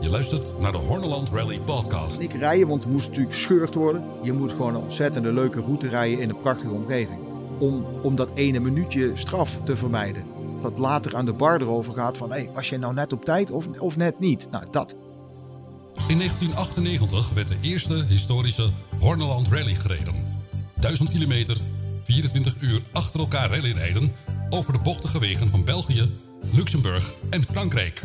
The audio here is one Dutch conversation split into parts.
Je luistert naar de Horneland Rally podcast. Ik rijden, want het moest natuurlijk gescheurd worden. Je moet gewoon een ontzettende leuke route rijden in een prachtige omgeving. Om, om dat ene minuutje straf te vermijden. Dat later aan de bar erover gaat van, hey, was je nou net op tijd of, of net niet? Nou, dat. In 1998 werd de eerste historische Horneland Rally gereden. 1000 kilometer, 24 uur achter elkaar rally rijden over de bochtige wegen van België, Luxemburg en Frankrijk.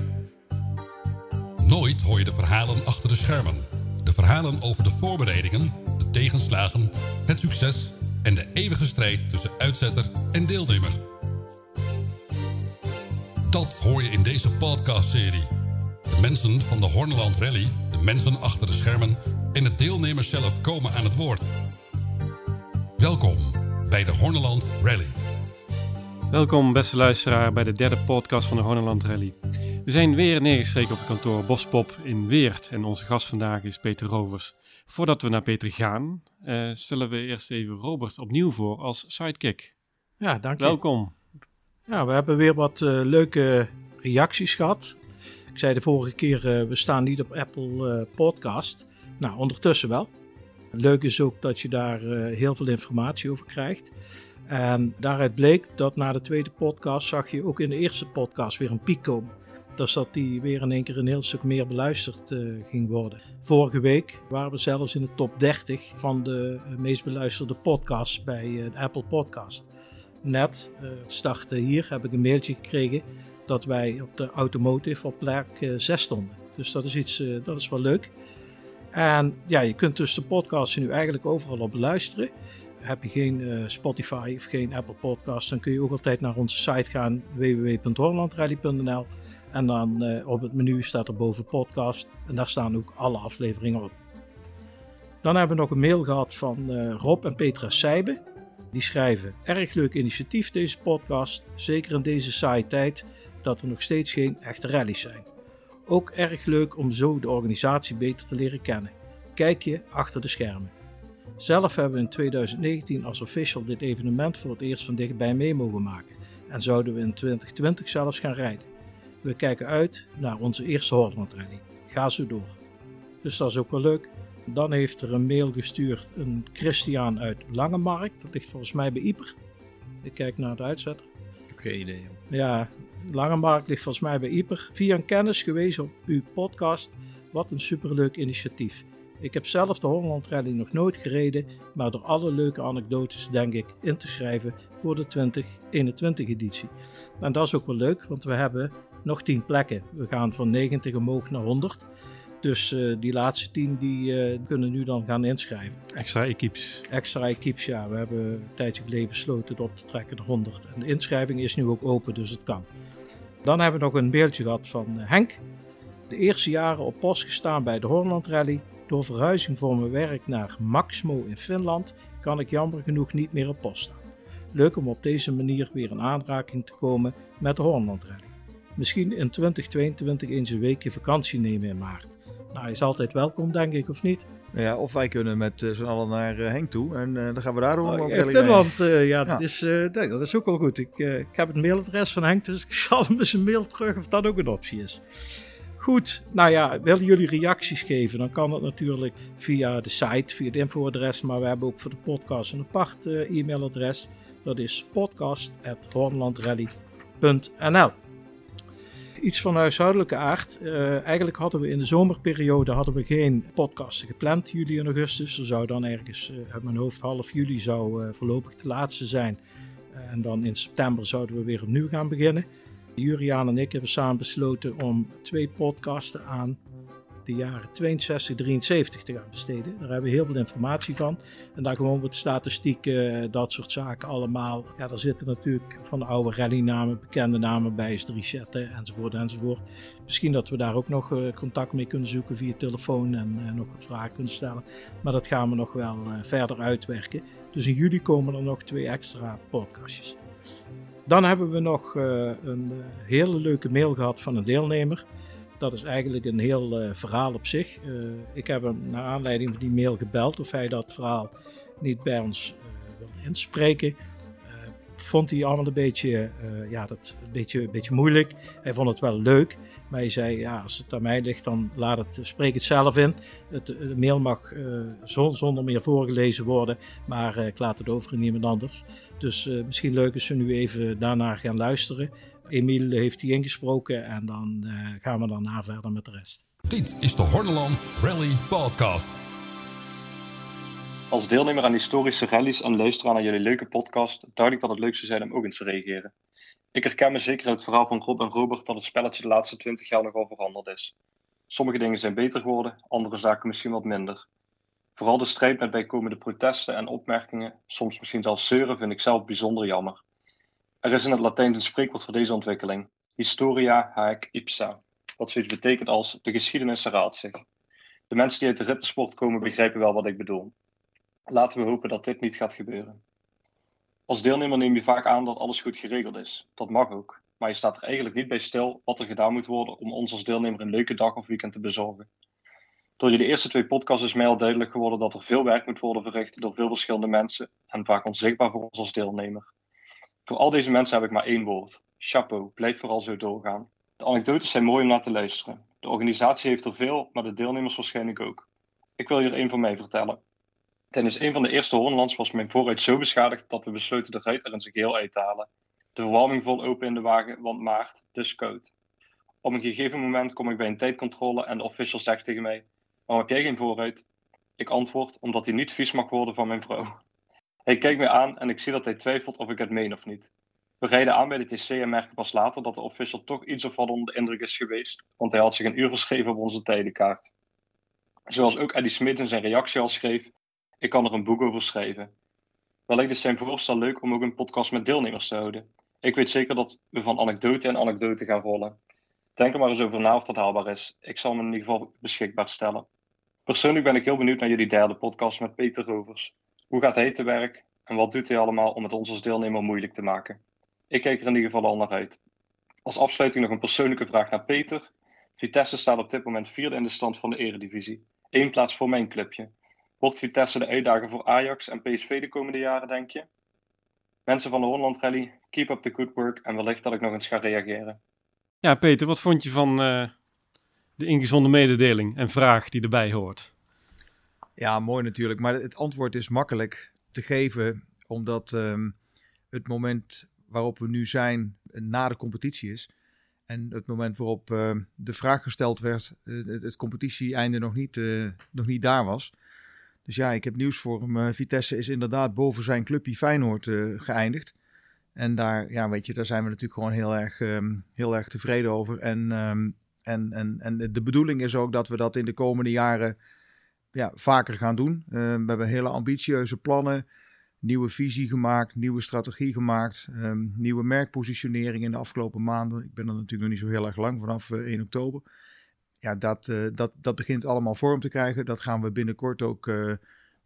Nooit hoor je de verhalen achter de schermen. De verhalen over de voorbereidingen, de tegenslagen, het succes en de eeuwige strijd tussen uitzetter en deelnemer. Dat hoor je in deze podcastserie. De mensen van de Horneland Rally, de mensen achter de schermen en de deelnemers zelf komen aan het woord. Welkom bij de Horneland Rally. Welkom beste luisteraar bij de derde podcast van de Horneland Rally. We zijn weer neergestreken op het kantoor Bospop in Weert en onze gast vandaag is Peter Rovers. Voordat we naar Peter gaan, uh, stellen we eerst even Robert opnieuw voor als sidekick. Ja, dank je. Welkom. Ja, we hebben weer wat uh, leuke reacties gehad. Ik zei de vorige keer, uh, we staan niet op Apple Podcast. Nou, ondertussen wel. Leuk is ook dat je daar heel veel informatie over krijgt. En daaruit bleek dat na de tweede podcast zag je ook in de eerste podcast weer een piek komen. Dus dat die weer in één keer een heel stuk meer beluisterd uh, ging worden. Vorige week waren we zelfs in de top 30 van de meest beluisterde podcasts bij uh, de Apple Podcast. Net, uh, het starten hier, heb ik een mailtje gekregen dat wij op de automotive op plek 6 stonden. Dus dat is iets, dat is wel leuk. En ja, je kunt dus de podcasts nu eigenlijk overal op beluisteren heb je geen Spotify of geen Apple Podcast, dan kun je ook altijd naar onze site gaan www.horlandrally.nl en dan uh, op het menu staat er boven podcast en daar staan ook alle afleveringen op. Dan hebben we nog een mail gehad van uh, Rob en Petra Seibe. Die schrijven: Erg leuk initiatief deze podcast, zeker in deze saaie tijd dat er nog steeds geen echte rallies zijn. Ook erg leuk om zo de organisatie beter te leren kennen. Kijk je achter de schermen. Zelf hebben we in 2019 als official dit evenement voor het eerst van dichtbij mee mogen maken en zouden we in 2020 zelfs gaan rijden. We kijken uit naar onze eerste Holland Rally. Ga zo door. Dus dat is ook wel leuk. Dan heeft er een mail gestuurd een Christian uit Langemark. Dat ligt volgens mij bij Ieper. Ik kijk naar de uitzetter. Ik heb geen idee. Ja, Langemark ligt volgens mij bij Ieper. Via een kennis gewezen op uw podcast. Wat een superleuk initiatief. Ik heb zelf de Holland Rally nog nooit gereden, maar door alle leuke anekdotes denk ik in te schrijven voor de 2021 editie. En dat is ook wel leuk, want we hebben nog 10 plekken. We gaan van 90 omhoog naar 100. Dus uh, die laatste 10 die, uh, kunnen nu dan gaan inschrijven. Extra equipes. Extra equipes, ja. We hebben een tijdje geleden besloten het op te trekken naar 100. En de inschrijving is nu ook open, dus het kan. Dan hebben we nog een mailtje gehad van uh, Henk. De eerste jaren op post gestaan bij de Holland Rally. Door verhuizing voor mijn werk naar Maxmo in Finland kan ik jammer genoeg niet meer op post staan. Leuk om op deze manier weer in aanraking te komen met de Holland Rally. Misschien in 2022 eens een weekje vakantie nemen in maart. Nou, is altijd welkom, denk ik, of niet? Ja, of wij kunnen met uh, z'n allen naar uh, Henk toe en uh, dan gaan we daar ook in Finland, ja, ja, dat, Is, nee, dat is ook wel goed. Ik, ik heb het mailadres van Henk, dus ik zal hem eens een mail terug of dat ook een optie is. Goed, nou ja, willen jullie reacties geven, dan kan dat natuurlijk via de site, via het infoadres, maar we hebben ook voor de podcast een apart e-mailadres. Dat is podcast.hornlandrallye.nl Iets van huishoudelijke aard. Uh, eigenlijk hadden we in de zomerperiode hadden we geen podcasten gepland, juli en augustus. Er zou dan ergens uh, uit mijn hoofd half juli zou uh, voorlopig de laatste zijn. en dan in september zouden we weer opnieuw gaan beginnen. Juriaan en ik hebben samen besloten om twee podcasten aan de jaren 62, 73 te gaan besteden. Daar hebben we heel veel informatie van. En daar gewoon wat statistieken, dat soort zaken allemaal. Ja, daar zitten natuurlijk van de oude rallynamen, bekende namen bij, is resetten enzovoort enzovoort. Misschien dat we daar ook nog uh, contact mee kunnen zoeken via telefoon en uh, nog wat vragen kunnen stellen. Maar dat gaan we nog wel verder uitwerken. Dus in juli komen er nog twee extra podcastjes. Dan hebben we nog een hele leuke mail gehad van een deelnemer. Dat is eigenlijk een heel uh, verhaal op zich. Uh, ik heb hem naar aanleiding van die mail gebeld of hij dat verhaal niet bij ons uh, wilde inspreken. vond hij allemaal een beetje, ja, dat, een beetje, een beetje moeilijk. Hij vond het wel leuk, maar hij zei, ja, als het aan mij ligt, dan laat het, spreek het zelf in. Het, de mail mag zonder meer voorgelezen worden, maar ik laat het over aan iemand anders. Dus misschien leuk als we nu even daarna gaan luisteren. Emiel heeft hij ingesproken en dan gaan we daarna verder met de rest. Dit is de Horneland Rally Podcast. Als deelnemer aan historische rallies en luisteraar naar jullie leuke podcast, ik dat het leuk zou zijn om ook eens te reageren. Ik herken me zeker in het verhaal van Rob en Robert dat het spelletje de laatste 20 jaar nogal veranderd is. Sommige dingen zijn beter geworden, andere zaken misschien wat minder. Vooral de strijd met bijkomende protesten en opmerkingen, soms misschien zelfs zeuren, vind ik zelf bijzonder jammer. Er is in het Latijn een spreekwoord voor deze ontwikkeling: Historia haec ipsa, wat zoiets betekent als de geschiedenis herhaalt zich. De mensen die uit de rittensport komen begrijpen wel wat ik bedoel. Laten we hopen dat dit niet gaat gebeuren. Als deelnemer neem je vaak aan dat alles goed geregeld is. Dat mag ook. Maar je staat er eigenlijk niet bij stil wat er gedaan moet worden om ons als deelnemer een leuke dag of weekend te bezorgen. Door de eerste twee podcasts is mij al duidelijk geworden dat er veel werk moet worden verricht door veel verschillende mensen en vaak onzichtbaar voor ons als deelnemer. Voor al deze mensen heb ik maar één woord. Chapeau, blijf vooral zo doorgaan. De anekdotes zijn mooi om naar te luisteren. De organisatie heeft er veel, maar de deelnemers waarschijnlijk ook. Ik wil hier één van mij vertellen. Tijdens een van de eerste Hornlands was mijn vooruit zo beschadigd dat we besloten de ruit er in zijn geheel uit te halen. De verwarming vol open in de wagen, want maart, dus koud. Op een gegeven moment kom ik bij een tijdcontrole en de official zegt tegen mij: Waarom heb jij geen vooruit? Ik antwoord: Omdat hij niet vies mag worden van mijn vrouw. Hij kijkt me aan en ik zie dat hij twijfelt of ik het meen of niet. We rijden aan bij de TC en merken pas later dat de official toch iets of wat onder de indruk is geweest, want hij had zich een uur verschreven op onze tijdenkaart. Zoals ook Eddie Smit in zijn reactie al schreef, ik kan er een boek over schrijven. Wellicht is zijn voorstel leuk om ook een podcast met deelnemers te houden. Ik weet zeker dat we van anekdote en anekdote gaan rollen. Denk er maar eens over na of dat haalbaar is. Ik zal hem in ieder geval beschikbaar stellen. Persoonlijk ben ik heel benieuwd naar jullie derde podcast met Peter Rovers. Hoe gaat hij te werk en wat doet hij allemaal om het ons als deelnemer moeilijk te maken? Ik kijk er in ieder geval al naar uit. Als afsluiting nog een persoonlijke vraag naar Peter. Vitesse staat op dit moment vierde in de stand van de Eredivisie. Eén plaats voor mijn clubje. Wordt Vitesse de uitdager voor Ajax en PSV de komende jaren, denk je? Mensen van de Holland Rally, keep up the good work en wellicht dat ik nog eens ga reageren. Ja, Peter, wat vond je van uh, de ingezonde mededeling en vraag die erbij hoort? Ja, mooi natuurlijk. Maar het antwoord is makkelijk te geven, omdat um, het moment waarop we nu zijn na de competitie is. En het moment waarop uh, de vraag gesteld werd, uh, het, het competitie-einde nog, niet, uh, nog niet daar was. Dus ja, ik heb nieuws voor hem. Uh, Vitesse is inderdaad boven zijn clubje Feyenoord geëindigd. En daar, ja, weet je, daar zijn we natuurlijk gewoon heel erg, um, heel erg tevreden over. En, en, en, en de bedoeling is ook dat we dat in de komende jaren ja, vaker gaan doen. Uh, we hebben hele ambitieuze plannen, nieuwe visie gemaakt, nieuwe strategie gemaakt, um, nieuwe merkpositionering in de afgelopen maanden. Ik ben er natuurlijk nog niet zo heel erg lang, vanaf 1 oktober ja, dat, uh, dat, dat begint allemaal vorm te krijgen. Dat gaan we binnenkort ook uh,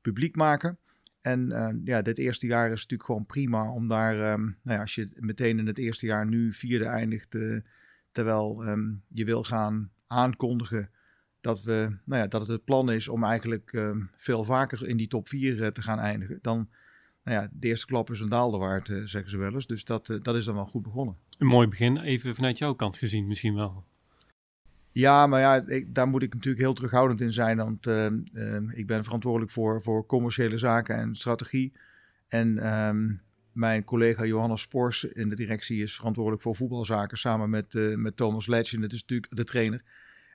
publiek maken. En uh, ja, dit eerste jaar is natuurlijk gewoon prima om daar, um, nou ja, als je meteen in het eerste jaar nu vierde eindigt, terwijl um, je wil gaan aankondigen dat, we, nou ja, dat het het plan is om eigenlijk um, veel vaker in die top 4 te gaan eindigen, dan, nou ja, de eerste klap is een daalde waard, zeggen ze wel eens. Dus dat, dat is dan wel goed begonnen. Een mooi begin, even vanuit jouw kant gezien misschien wel. Ja, maar ja, ik, daar moet ik natuurlijk heel terughoudend in zijn. Want uh, uh, ik ben verantwoordelijk voor, voor commerciële zaken en strategie. En um, mijn collega Johannes Spors in de directie is verantwoordelijk voor voetbalzaken. Samen met, met Thomas Legend, het is natuurlijk de trainer.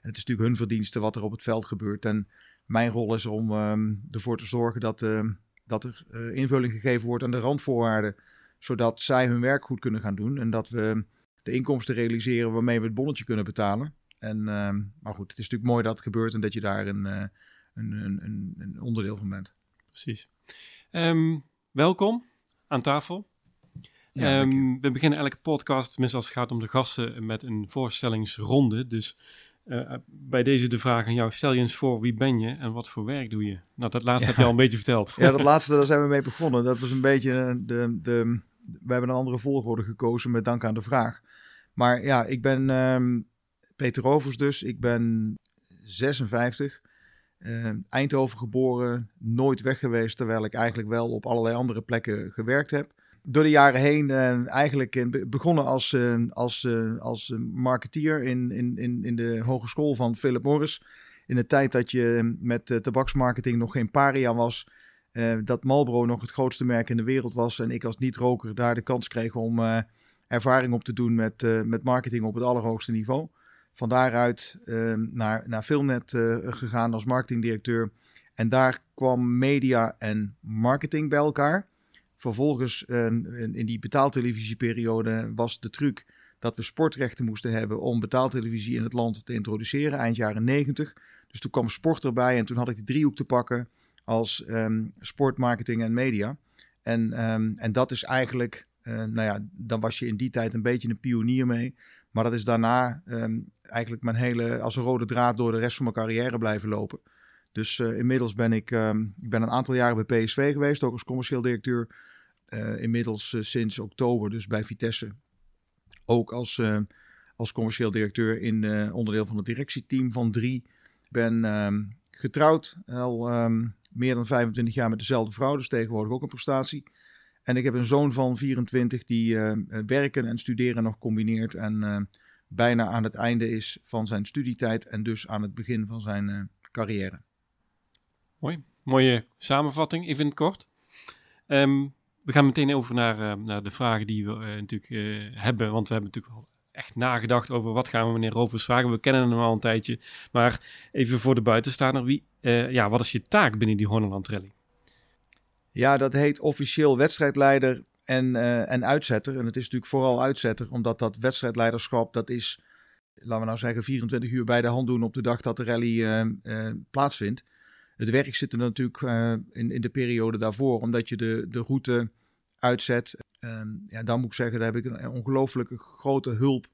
En het is natuurlijk hun verdienste wat er op het veld gebeurt. En mijn rol is om um, ervoor te zorgen dat, uh, dat er uh, invulling gegeven wordt aan de randvoorwaarden. Zodat zij hun werk goed kunnen gaan doen. En dat we de inkomsten realiseren waarmee we het bonnetje kunnen betalen. En, uh, maar goed, het is natuurlijk mooi dat het gebeurt en dat je daar een, uh, een, een, een, onderdeel van bent. Precies. Um, welkom aan tafel. Ja, um, we beginnen elke podcast, tenminste als het gaat om de gasten, met een voorstellingsronde. Dus uh, bij deze de vraag aan jou, stel je eens voor, wie ben je en wat voor werk doe je? Nou, dat laatste ja. heb je al een beetje verteld. Ja, dat laatste, daar zijn we mee begonnen. Dat was een beetje de, de, we hebben een andere volgorde gekozen met dank aan de vraag. Maar ja, ik ben... Um, Peter Rovers dus. Ik ben 56. Uh, Eindhoven geboren, nooit weg geweest, terwijl ik eigenlijk wel op allerlei andere plekken gewerkt heb. Door de jaren heen eigenlijk begonnen als, als, als marketeer in, in, in, de hogeschool van Philip Morris. In de tijd dat je met tabaksmarketing nog geen paria was. dat Marlboro nog het grootste merk in de wereld was. En ik als niet-roker daar de kans kreeg om ervaring op te doen met, met marketing op het allerhoogste niveau. Van daaruit naar, naar Filmnet gegaan als marketingdirecteur. En daar kwam media en marketing bij elkaar. Vervolgens, ehm, in die betaaltelevisieperiode, was de truc dat we sportrechten moesten hebben om betaaltelevisie in het land te introduceren, eind jaren 90. Dus toen kwam sport erbij en toen had ik die driehoek te pakken als um, sport, marketing en media. En, en dat is eigenlijk, uh, nou ja, dan was je in die tijd een beetje een pionier mee. Maar dat is daarna eigenlijk mijn hele, als een rode draad door de rest van mijn carrière blijven lopen. Dus uh, inmiddels ben ik, ik ben een aantal jaren bij PSV geweest, ook als commercieel directeur. Uh, inmiddels uh, sinds oktober, dus bij Vitesse. Ook als, als commercieel directeur in onderdeel van het directieteam van drie. Ben um, getrouwd, al um, meer dan 25 jaar met dezelfde vrouw, dus tegenwoordig ook een prestatie. En ik heb een zoon van 24 die werken en studeren nog combineert. En bijna aan het einde is van zijn studietijd en dus aan het begin van zijn carrière. Mooi, mooie samenvatting, even kort. Um, we gaan meteen over naar, uh, naar de vragen die we uh, natuurlijk hebben, want we hebben natuurlijk al echt nagedacht over wat gaan we meneer Rovers vragen. We kennen hem al een tijdje, maar even voor de buitenstaander, wie, ja, wat is je taak binnen die Horneland Rally? Ja, dat heet officieel wedstrijdleider en, en uitzetter. En het is natuurlijk vooral uitzetter, omdat dat wedstrijdleiderschap, dat is, laten we nou zeggen, 24 uur bij de hand doen op de dag dat de rally plaatsvindt. Het werk zit er natuurlijk in, in de periode daarvoor, omdat je de, de route uitzet. Ehm, ja, dan moet ik zeggen, daar heb ik een ongelooflijke grote hulp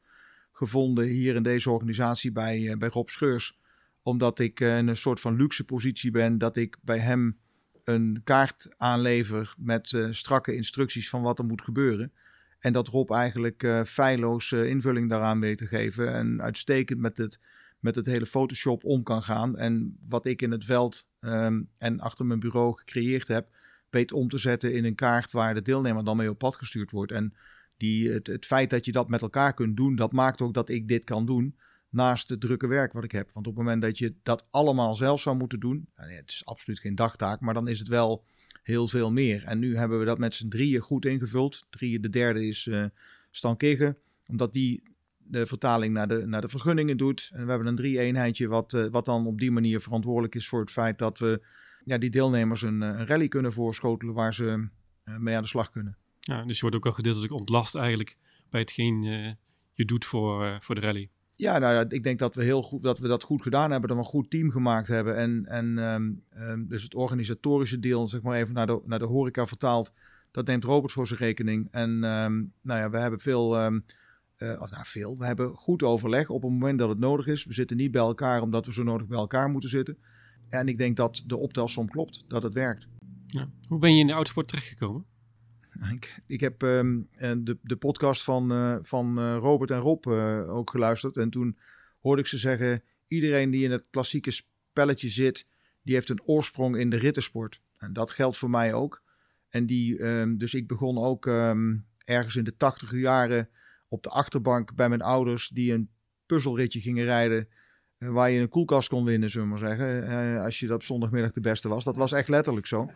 gevonden hier in deze organisatie bij, bij Rob Scheurs. Omdat ik in een soort van luxe positie ben dat ik bij hem een kaart aanlever met strakke instructies van wat er moet gebeuren. En dat Rob eigenlijk feilloos invulling daaraan weet te geven. En uitstekend met het, met het hele Photoshop om kan gaan. En wat ik in het veld um, en achter mijn bureau gecreëerd heb, weet om te zetten in een kaart waar de deelnemer dan mee op pad gestuurd wordt. En die, het, het feit dat je dat met elkaar kunt doen, dat maakt ook dat ik dit kan doen naast het drukke werk wat ik heb. Want op het moment dat je dat allemaal zelf zou moeten doen, nou het is absoluut geen dagtaak, maar dan is het wel heel veel meer. En nu hebben we dat met z'n drieën goed ingevuld. Drieën, de derde is uh, Stan Kigge, omdat die de vertaling naar de, naar de vergunningen doet. En we hebben een drie-eenheidje wat, uh, wat dan op die manier verantwoordelijk is voor het feit dat we ja, die deelnemers een, een rally kunnen voorschotelen waar ze uh, mee aan de slag kunnen. Ja, dus je wordt ook al gedeeltelijk ontlast eigenlijk bij hetgeen je doet voor, voor de rally. Ja, nou, ik denk dat we, heel goed, dat we dat goed gedaan hebben, dat we een goed team gemaakt hebben. En, en um, um, dus het organisatorische deel, zeg maar even naar de, naar de horeca vertaald, dat neemt Robert voor zijn rekening. En um, nou ja, we hebben veel, uh, of nou veel, we hebben goed overleg op het moment dat het nodig is. We zitten niet bij elkaar omdat we zo nodig bij elkaar moeten zitten. En ik denk dat de optelsom klopt, dat het werkt. Ja. Hoe ben je in de autosport terechtgekomen? Ik, ik heb um, de, de podcast van, uh, van Robert en Rob uh, ook geluisterd. En toen hoorde ik ze zeggen: iedereen die in het klassieke spelletje zit, die heeft een oorsprong in de rittensport. En dat geldt voor mij ook. En die, um, dus ik begon ook um, ergens in de tachtige jaren op de achterbank bij mijn ouders, die een puzzelritje gingen rijden. Waar je een koelkast kon winnen, zullen we maar zeggen. als je dat op zondagmiddag de beste was. Dat was echt letterlijk zo.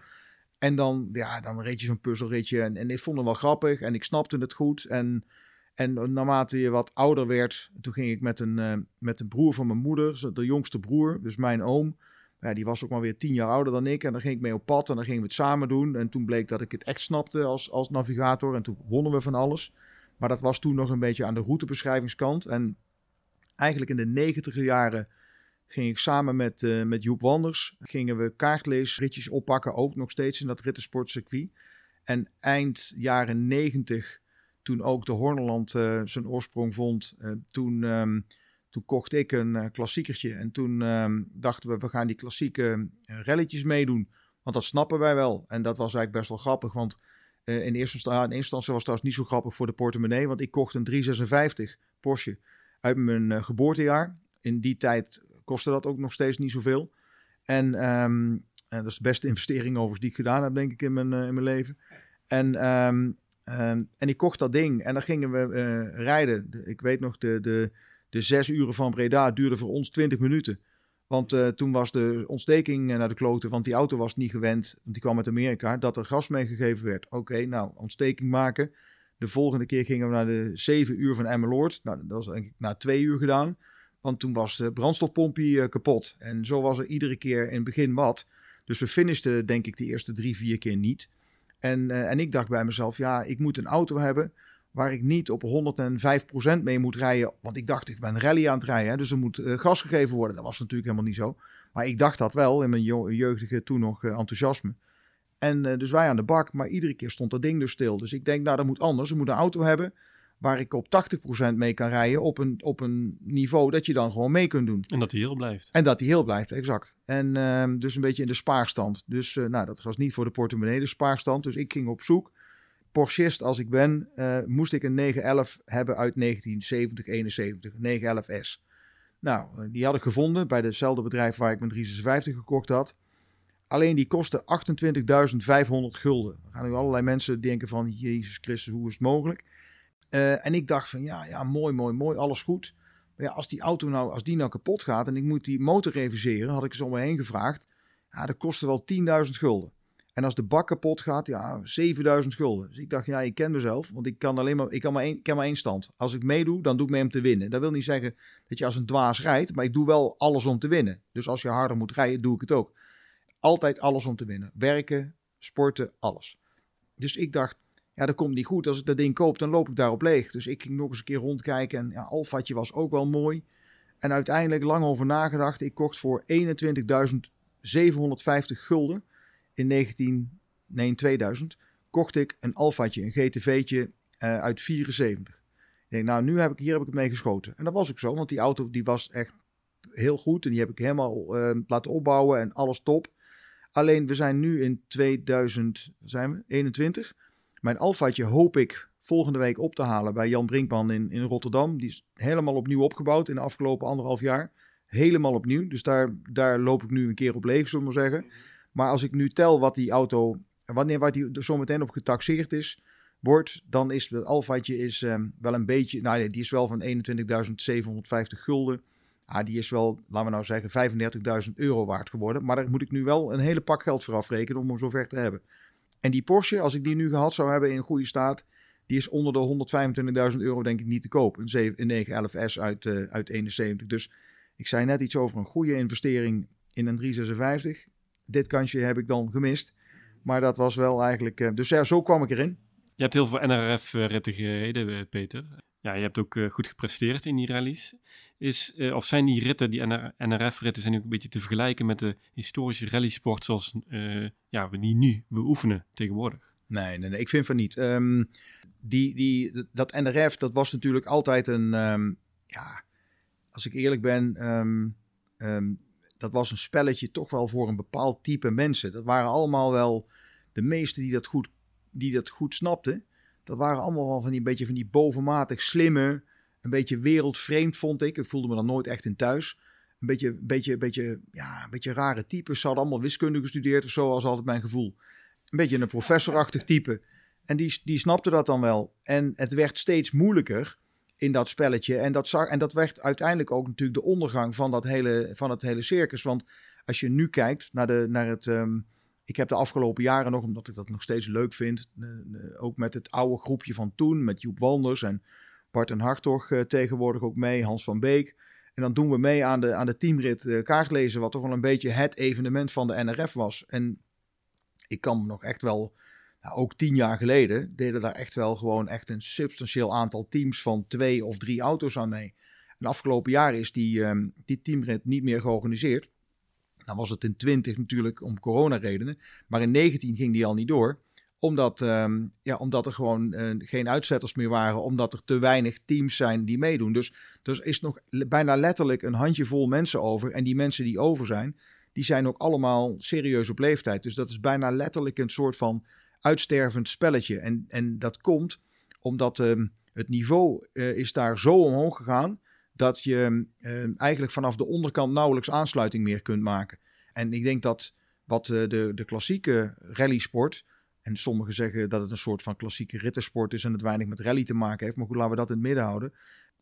En dan, ja, dan reed je zo'n puzzelritje. En, en ik vond het wel grappig en ik snapte het goed. En, en naarmate je wat ouder werd, toen ging ik met een, uh, met een broer van mijn moeder, de jongste broer, dus mijn oom. Ja, die was ook maar weer tien jaar ouder dan ik. En dan ging ik mee op pad en dan gingen we het samen doen. En toen bleek dat ik het echt snapte als, als navigator. En toen wonnen we van alles. Maar dat was toen nog een beetje aan de routebeschrijvingskant. En eigenlijk in de negentiger jaren ging ik samen met, uh, met Joep Wanders, gingen we kaartleesritjes oppakken, ook nog steeds in dat rittensportcircuit. En eind jaren negentig, toen ook de Horneland uh, zijn oorsprong vond, uh, toen, um, toen kocht ik een klassiekertje. En toen um, dachten we, we gaan die klassieke relletjes meedoen. Want dat snappen wij wel. En dat was eigenlijk best wel grappig, want in eerste, in eerste instantie was het trouwens niet zo grappig voor de portemonnee. Want ik kocht een 356 Porsche uit mijn geboortejaar. In die tijd kostte dat ook nog steeds niet zoveel. En, um, en dat is de beste investering overigens die ik gedaan heb, denk ik, in mijn, uh, in mijn leven. En, um, Ehm, en ik kocht dat ding en dan gingen we rijden. Ik weet nog, de, de, de zes uren van Breda duurden voor ons 20 minuten. Want uh, toen was de ontsteking naar de kloten, want die auto was niet gewend, want die kwam uit Amerika, dat er gas meegegeven werd. Oké, nou, ontsteking maken. De volgende keer gingen we naar de 7 uur van Emmeloord. Nou, dat was denk ik na twee uur gedaan. Want toen was de brandstofpompje uh, kapot. En zo was er iedere keer in het begin wat. Dus we finishten denk ik de eerste drie, vier keer niet. En, en ik dacht bij mezelf, ja, ik moet een auto hebben waar ik niet op 105% mee moet rijden. Want ik dacht, ik ben rally aan het rijden, dus er moet uh, gas gegeven worden. Dat was natuurlijk helemaal niet zo. Maar ik dacht dat wel in mijn jeugdige toen nog uh, enthousiasme. En uh, dus wij aan de bak, maar iedere keer stond dat ding dus stil. Dus ik denk, nou dat moet anders. Ik moet een auto hebben waar ik op 80% mee kan rijden op een, op een niveau dat je dan gewoon mee kunt doen. En dat hij heel blijft. En dat hij heel blijft, exact. En uh, dus een beetje in de spaarstand. Dus nou, dat was niet voor de portemonnee, de spaarstand. Dus ik ging op zoek. Porschist als ik ben, uh, moest ik een 911 hebben uit 1970, 71. 911S. Nou, die had ik gevonden bij hetzelfde bedrijf waar ik mijn 356 gekocht had. Alleen die kostte 28.500 gulden. Dan gaan nu allerlei mensen denken van, Jezus Christus, hoe is het mogelijk? Uh, en ik dacht van ja, ja, mooi, mooi, mooi, alles goed. Maar ja, als die auto nou, als die nou kapot gaat en ik moet die motor reviseren, had ik eens om me heen gevraagd. Ja, dat kostte wel 10.000 gulden. En als de bak kapot gaat, ja, 7000 gulden. Dus ik dacht, ja, ik ken mezelf, want ik kan alleen maar, ik kan maar één, ik maar één stand. Als ik meedoe, dan doe ik mee om te winnen. Dat wil niet zeggen dat je als een dwaas rijdt, maar ik doe wel alles om te winnen. Dus als je harder moet rijden, doe ik het ook. Altijd alles om te winnen. Werken, sporten, alles. Dus ik dacht, ja, dat komt niet goed. Als ik dat ding koop, dan loop ik daarop leeg. Dus ik ging nog eens een keer rondkijken. En ja, Alfatje was ook wel mooi. En uiteindelijk lang over nagedacht. Ik kocht voor 21.750 gulden in 19, nee, in 2000 kocht ik een Alfaatje, een GTV'tje uh, uit 74. Ik nou, nu heb ik hier heb ik het mee geschoten. En dat was ook zo, want die auto die was echt heel goed. En die heb ik helemaal uh, laten opbouwen en alles top. Alleen we zijn nu in 2021. Mijn Alfaatje hoop ik volgende week op te halen bij Jan Brinkman in, in Rotterdam. Die is helemaal opnieuw opgebouwd in de afgelopen anderhalf jaar. Helemaal opnieuw. Dus daar, daar loop ik nu een keer op leeg, zullen we maar zeggen. Maar als ik nu tel wat die auto, wanneer wat die er zometeen op getaxeerd is, wordt, dan is het Alfaatje is um, wel een beetje, nou nee, die is wel van 21.750 gulden. Ah, die is wel, laten we nou zeggen, 35.000 euro waard geworden. Maar daar moet ik nu wel een hele pak geld voor afrekenen om hem zover te hebben. En die Porsche, als ik die nu gehad zou hebben in goede staat, die is onder de 125.000 euro denk ik niet te koop. Een 911S uit, uh, uit 71. Dus ik zei net iets over een goede investering in een 356 dit kansje heb ik dan gemist. Maar dat was wel eigenlijk. Uh, dus ja, zo kwam ik erin. Je hebt heel veel NRF-ritten gereden, eh, Peter. Ja, je hebt ook uh, goed gepresteerd in die rallies. Is, of zijn die ritten, die NRF-ritten, zijn ook een beetje te vergelijken met de historische rallysport zoals uh, ja, we die nu beoefenen tegenwoordig? Nee, nee, nee ik vind van niet. Um, die, die, dat NRF, dat was natuurlijk altijd een, um, ja, als ik eerlijk ben, um, dat was een spelletje toch wel voor een bepaald type mensen. Dat waren allemaal wel de meesten die dat goed, die dat goed snapten. Dat waren allemaal wel van die beetje van die bovenmatig slimme, een beetje wereldvreemd vond ik. Ik voelde me dan nooit echt in thuis. Een beetje, beetje, beetje, ja, een beetje rare types. Ze hadden allemaal wiskunde gestudeerd of zo, was altijd mijn gevoel. Een beetje een professorachtig type. En die, die snapte dat dan wel. En het werd steeds moeilijker in dat spelletje. En dat, zag, en dat werd uiteindelijk ook natuurlijk de ondergang van, dat hele, van het hele circus. Want als je nu kijkt naar, de, naar het. Um, ik heb de afgelopen jaren nog, omdat ik dat nog steeds leuk vind. Uh, uh, ook met het oude groepje van toen, met Joep Wanders en Bart en Hartog uh, tegenwoordig ook mee, Hans van Beek. En dan doen we mee aan de, aan de teamrit kaartlezen, wat toch wel een beetje het evenement van de NRF was. En ik kan me nog echt wel nou, ook tien jaar geleden deden daar echt wel gewoon echt een substantieel aantal teams van twee of drie auto's aan mee. En afgelopen jaren is die, um, die teamrit niet meer georganiseerd. Dan was het in 20 natuurlijk om coronaredenen. Maar in 19 ging die al niet door. Omdat, um, ja, omdat er gewoon uh, geen uitzetters meer waren. Omdat er te weinig teams zijn die meedoen. Dus er is nog bijna letterlijk een handjevol mensen over. En die mensen die over zijn, die zijn ook allemaal serieus op leeftijd. Dus dat is bijna letterlijk een soort van uitstervend spelletje. En, en dat komt omdat uh, het niveau uh, is daar zo omhoog gegaan dat je uh, eigenlijk vanaf de onderkant nauwelijks aansluiting meer kunt maken. En ik denk dat wat de, de klassieke rallysport En sommigen zeggen dat het een soort van klassieke rittersport is en het weinig met rally te maken heeft. Maar goed, laten we dat in het midden houden.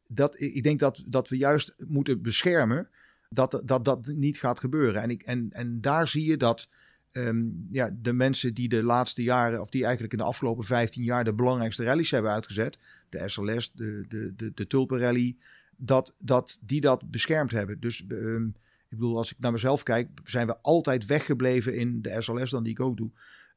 Dat, ik denk dat, dat we juist moeten beschermen dat, dat dat niet gaat gebeuren. En, ik, en, en daar zie je dat ehm, ja, de mensen die de laatste jaren, of die eigenlijk in de afgelopen 15 jaar de belangrijkste rallies hebben uitgezet, de SLS, de, de, de, de Tulpenrally, dat, dat die dat beschermd hebben. Dus ehm, ik bedoel, als ik naar mezelf kijk, zijn we altijd weggebleven in de SLS dan die ik ook doe.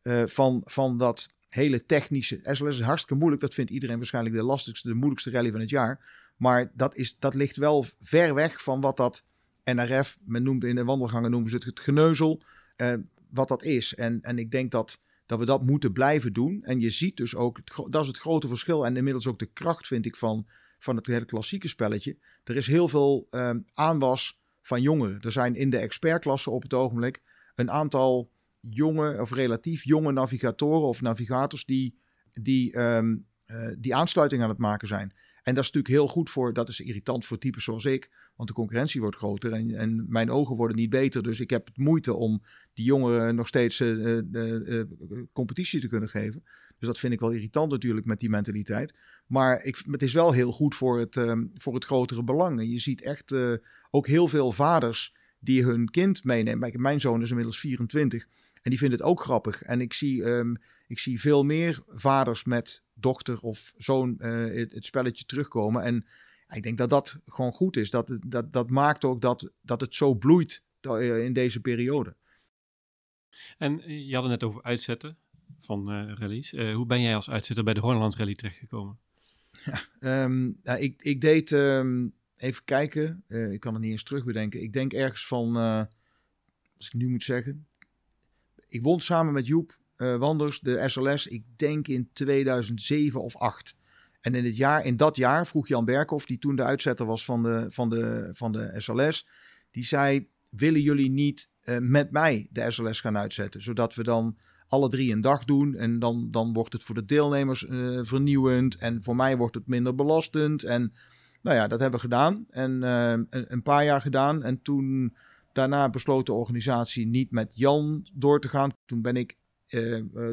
Uh, van, van dat hele technische. SLS is hartstikke moeilijk. Dat vindt iedereen waarschijnlijk de lastigste, de moeilijkste rally van het jaar. Maar dat, is, dat ligt wel ver weg van wat dat NRF, men noemt in de wandelgangen noemen ze het het geneuzel, uh, wat dat is. En, en ik denk dat, dat we dat moeten blijven doen. En je ziet dus ook, dat is het grote verschil en inmiddels ook de kracht vind ik van, van het hele klassieke spelletje. Er is heel veel uh, aanwas van jongeren. Er zijn in de expertklasse op het ogenblik een aantal jonge of relatief jonge navigatoren of navigators die, die, um, uh, die aansluiting aan het maken zijn. En dat is natuurlijk heel goed voor, dat is irritant voor types zoals ik, want de concurrentie wordt groter en, en mijn ogen worden niet beter. Dus ik heb het moeite om die jongeren nog steeds uh, uh, competitie te kunnen geven. Dus dat vind ik wel irritant natuurlijk met die mentaliteit. Maar ik, het is wel heel goed voor het, um, voor het grotere belang. En je ziet echt ook heel veel vaders die hun kind meenemen. Mijn zoon is inmiddels 24 en die vindt het ook grappig. En ik zie, um, ik zie veel meer vaders met dochter of zoon het, het, spelletje terugkomen. En ik denk dat dat gewoon goed is. Dat, dat, dat maakt ook dat, dat het zo bloeit in deze periode. En je had het net over uitzetten van uh, rallies. Uh, hoe ben jij als uitzetter bij de Horneland Rally terechtgekomen? Ja, um, ja, ik, ik deed, um, even kijken, uh, ik kan het niet eens terugbedenken. Ik denk ergens van, als ik nu moet zeggen, ik won samen met Joep Wanders de SLS, ik denk in 2007 of 8. En in, het jaar, in dat jaar vroeg Jan Berkhoff, die toen de uitzetter was van de, van de, van de SLS, die zei: Willen jullie niet uh, met mij de SLS gaan uitzetten? Zodat we dan alle drie een dag doen. En dan, dan wordt het voor de deelnemers uh, vernieuwend. En voor mij wordt het minder belastend. En nou ja, dat hebben we gedaan. En een, een paar jaar gedaan. En toen Daarna besloot de organisatie niet met Jan door te gaan. Toen ben ik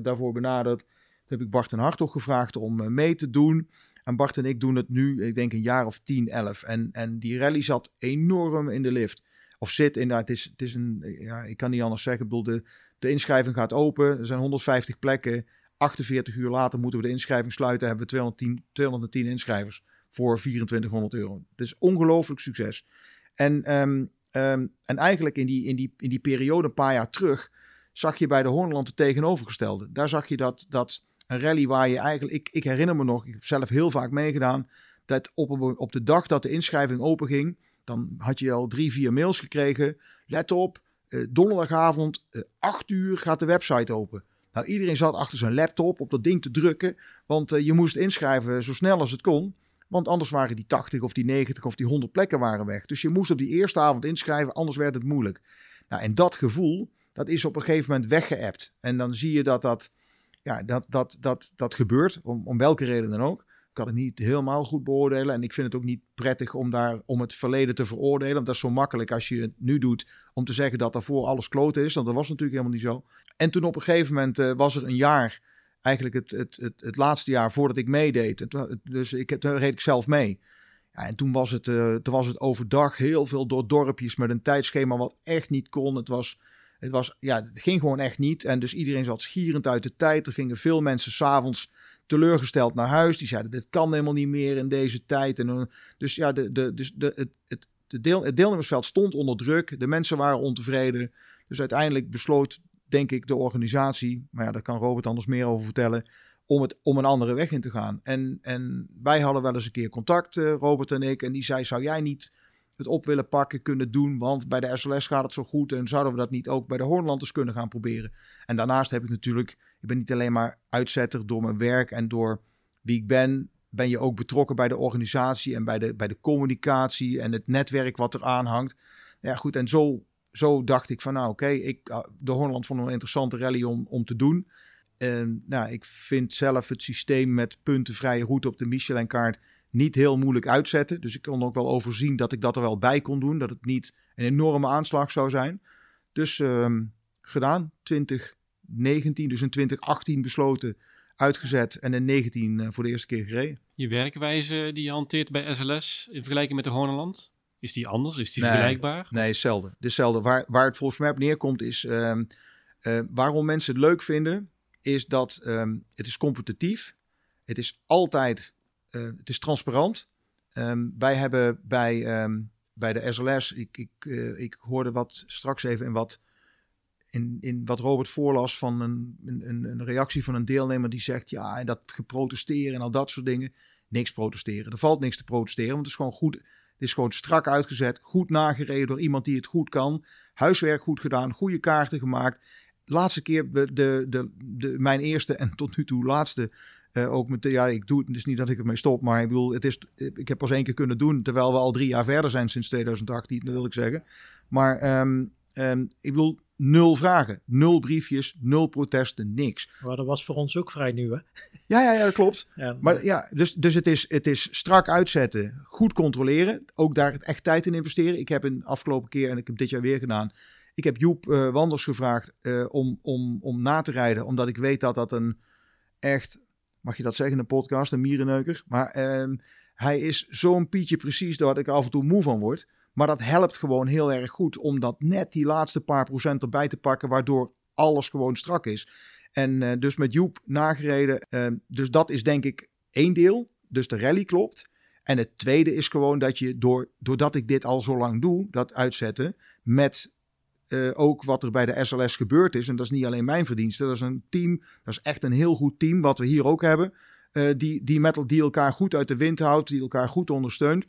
daarvoor benaderd. Toen heb ik Bart en Hartog gevraagd om uh, mee te doen. En Bart en ik doen het nu, ik denk een jaar of 10, 11. En, en die rally zat enorm in de lift. Of zit inderdaad, het is, het is een, ja, ik kan niet anders zeggen. Bedoel, de, de inschrijving gaat open. Er zijn 150 plekken. 48 uur later moeten we de inschrijving sluiten. Hebben we 210, 210 inschrijvers voor 2400 euro. Het is ongelooflijk succes. En um, Um, en eigenlijk in die, in, die, in die periode, een paar jaar terug, zag je bij de Hornland het tegenovergestelde. Daar zag je dat, dat een rally waar je eigenlijk, ik, ik herinner me nog, ik heb zelf heel vaak meegedaan, dat op, op de dag dat de inschrijving openging, dan had je al drie, vier mails gekregen. Let op, uh, donderdagavond, uh, acht uur gaat de website open. Nou, iedereen zat achter zijn laptop op dat ding te drukken, want uh, je moest inschrijven zo snel als het kon. Want anders waren die 80 of die 90 of die 100 plekken waren weg. Dus je moest op die eerste avond inschrijven, anders werd het moeilijk. Nou, en dat gevoel, dat is op een gegeven moment weggeëpt. En dan zie je dat dat, ja, dat, dat, dat, dat gebeurt, om, om welke reden dan ook. Ik kan het niet helemaal goed beoordelen. En ik vind het ook niet prettig om, daar, om het verleden te veroordelen. Want dat is zo makkelijk als je het nu doet om te zeggen dat daarvoor alles kloten is. Want dat was natuurlijk helemaal niet zo. En toen op een gegeven moment uh, was er een jaar eigenlijk het, het, het, het laatste jaar voordat ik meedeed. dus ik, toen reed ik zelf mee. Ja, en toen was, het, uh, toen was het overdag heel veel door dorpjes met een tijdschema wat echt niet kon. Het was, het was, ja, het ging gewoon echt niet. En dus iedereen zat schierend uit de tijd. Er gingen veel mensen s'avonds teleurgesteld naar huis. Die zeiden, dit kan helemaal niet meer in deze tijd. En, uh, dus ja, de, de, dus de, het, het, de deel, het deelnemersveld stond onder druk. De mensen waren ontevreden. Dus uiteindelijk besloot denk ik, de organisatie, maar ja, daar kan Robert anders meer over vertellen, om, het, om een andere weg in te gaan. En, en wij hadden wel eens een keer contact, uh, Robert en ik, en die zei, zou jij niet het op willen pakken, kunnen doen, want bij de SLS gaat het zo goed en zouden we dat niet ook bij de Hoornlanders kunnen gaan proberen. En daarnaast heb ik natuurlijk, ik ben niet alleen maar uitzetter door mijn werk en door wie ik ben, ben je ook betrokken bij de organisatie en bij de, bij de communicatie en het netwerk wat er aanhangt. Ja, goed, en zo zo dacht ik van nou oké, ah, de Hornland vond een interessante rally om, om te doen. En nou, ik vind zelf het systeem met puntenvrije route op de Michelin-kaart niet heel moeilijk uitzetten. Dus ik kon ook wel overzien dat ik dat er wel bij kon doen. Dat het niet een enorme aanslag zou zijn. Dus um, gedaan, 20 2019, dus in 2018 besloten, uitgezet en in 19 voor de eerste keer gereden. Je werkwijze die je hanteert bij SLS in vergelijking met de Hoornland, is die anders? Is die vergelijkbaar? Nee, hetzelfde. Hetzelfde. Waar, waar het volgens mij op neerkomt is ehm, waarom mensen het leuk vinden, is dat ehm, het is competitief. Het is altijd, het is transparant. Um, wij hebben bij, um, bij de SLS, ik, ik, uh, ik hoorde wat straks even in wat, in, in wat Robert voorlas van een, een, een reactie van een deelnemer die zegt, ja, en dat geprotesteren en al dat soort dingen. Niks protesteren. Er valt niks te protesteren, want het is gewoon goed. Het is gewoon strak uitgezet, goed nagereden door iemand die het goed kan. Huiswerk goed gedaan, goede kaarten gemaakt. Laatste keer, de, de, de, mijn eerste en tot nu toe laatste uh, ook met, ja, ik doe het dus niet dat ik ermee stop, maar ik bedoel, het is, ik heb pas één keer kunnen doen, terwijl we al drie jaar verder zijn sinds 2018, dat wil ik zeggen. Maar um, um, ik bedoel, nul vragen, nul briefjes, nul protesten, niks. Maar dat was voor ons ook vrij nieuw, hè? Ja, ja, ja dat klopt. Ja, maar ja, dus, dus het, is, het is strak uitzetten, goed controleren, ook daar echt tijd in investeren. Ik heb een afgelopen keer, en ik heb dit jaar weer gedaan, ik heb Joep uh, Wanders gevraagd uh, om, om, om na te rijden, omdat ik weet dat dat een echt mag je dat zeggen in een podcast, een mierenneuker. Maar uh, hij is zo'n pietje precies dat ik af en toe moe van word. Maar dat helpt gewoon heel erg goed om dat net die laatste paar procent erbij te pakken, waardoor alles gewoon strak is. En uh, dus met Joep nagereden. Uh, dus dat is denk ik één deel. Dus de rally klopt. En het tweede is gewoon dat je, door, doordat ik dit al zo lang doe, dat uitzetten, met uh, ook wat er bij de SLS gebeurd is. En dat is niet alleen mijn verdienste. Dat is een team. Dat is echt een heel goed team. Wat we hier ook hebben. Uh, die, die, met, elkaar goed uit de wind houdt. Die elkaar goed ondersteunt.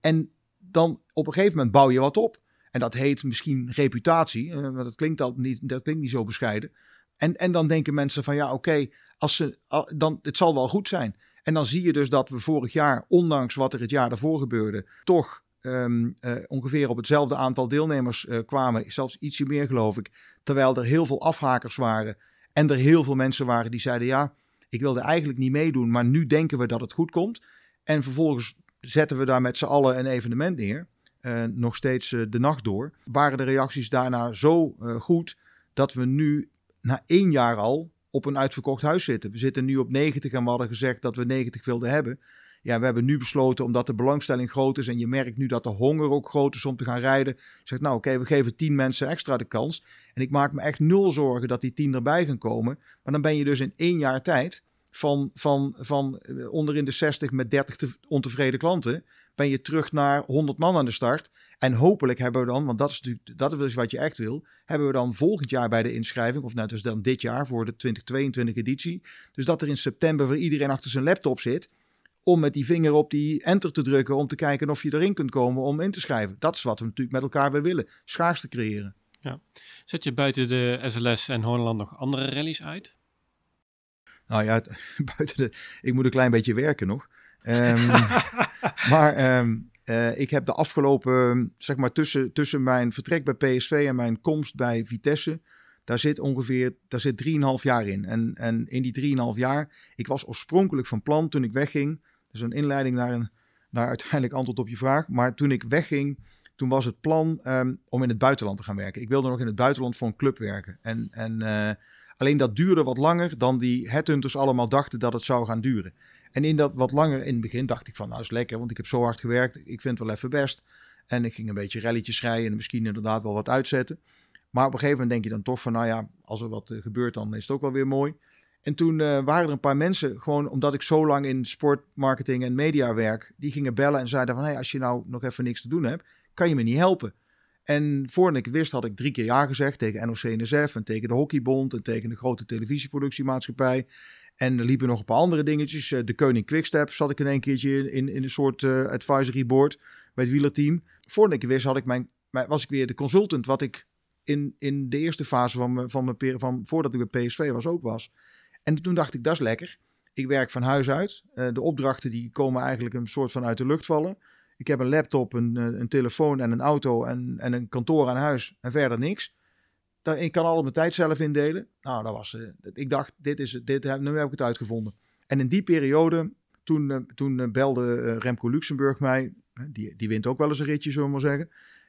En dan op een gegeven moment bouw je wat op. En dat heet misschien reputatie. Uh, maar dat klinkt, al niet, dat klinkt niet zo bescheiden. En, en dan denken mensen van ja, oké, als ze, dan het zal wel goed zijn. En dan zie je dus dat we vorig jaar, ondanks wat er het jaar daarvoor gebeurde, toch um, uh, ongeveer op hetzelfde aantal deelnemers uh, kwamen. Zelfs ietsje meer, geloof ik. Terwijl er heel veel afhakers waren. En er heel veel mensen waren die zeiden: Ja, ik wilde eigenlijk niet meedoen, maar nu denken we dat het goed komt. En vervolgens zetten we daar met z'n allen een evenement neer. Uh, nog steeds de nacht door. Waren de reacties daarna zo goed dat we nu na één jaar al op een uitverkocht huis zitten. We zitten nu op 90 en we hadden gezegd dat we 90 wilden hebben. Ja, we hebben nu besloten, omdat de belangstelling groot is en je merkt nu dat de honger ook groot is om te gaan rijden. Zegt nou oké, we geven tien mensen extra de kans. En ik maak me echt nul zorgen dat die tien erbij gaan komen. Maar dan ben je dus in één jaar tijd van, van, van onderin de 60 met 30 te, ontevreden klanten, ben je terug naar 100 man aan de start. En hopelijk hebben we dan, want dat is natuurlijk dat is wat je echt wil, hebben we dan volgend jaar bij de inschrijving, of net dus dan dit jaar voor de 2022 editie. Dus dat er in september voor iedereen achter zijn laptop zit om met die vinger op die enter te drukken om te kijken of je erin kunt komen om in te schrijven. Dat is wat we natuurlijk met elkaar weer willen, schaarste creëren. Ja. Zet je buiten de SLS en Holland nog andere rallies uit? Nou ja, het, buiten de, ik moet een klein beetje werken nog. Um, maar um, uh, ik heb de afgelopen, zeg maar tussen, tussen mijn vertrek bij PSV en mijn komst bij Vitesse, daar zit ongeveer, daar zit 3,5 jaar in. En, en in die 3,5 jaar, ik was oorspronkelijk van plan toen ik wegging, is een inleiding naar, een, naar uiteindelijk antwoord op je vraag. Maar toen ik wegging, toen was het plan um, om in het buitenland te gaan werken. Ik wilde nog in het buitenland voor een club werken. En, en uh, alleen dat duurde wat langer dan die headhunters allemaal dachten dat het zou gaan duren. En in dat wat langer in het begin dacht ik van, nou is lekker, want ik heb zo hard gewerkt. Ik vind het wel even best. En ik ging een beetje relletjes rijden en misschien inderdaad wel wat uitzetten. Maar op een gegeven moment denk je dan toch van, nou ja, als er wat uh, gebeurt, dan is het ook wel weer mooi. En toen uh, waren er een paar mensen, gewoon omdat ik zo lang in sportmarketing en media werk, die gingen bellen en zeiden van, hey, als je nou nog even niks te doen hebt, kan je me niet helpen. En voordat ik wist had ik drie keer ja gezegd tegen NOC-NSF en tegen de Hockeybond en tegen de grote televisieproductiemaatschappij. En er liepen nog een paar andere dingetjes. De Koning Quickstep zat ik in een keertje in, in een soort uh, advisory board bij het wielerteam. Voordat ik wist had ik mijn, was ik weer de consultant wat ik in, in de eerste fase van mijn, van mijn van, voordat ik bij PSV was ook was. En toen dacht ik, dat is lekker. Ik werk van huis uit. Uh, de opdrachten die komen eigenlijk een soort van uit de lucht vallen. Ik heb een laptop, een, een telefoon en een auto en, en een kantoor aan huis en verder niks. Ik kan al mijn tijd zelf indelen. Nou, dat was, uh, ik dacht, dit is, dit, nu heb ik het uitgevonden. En in die periode, toen, toen belde Remco Luxemburg mij. Die, die wint ook wel eens een ritje, zullen we maar zeggen.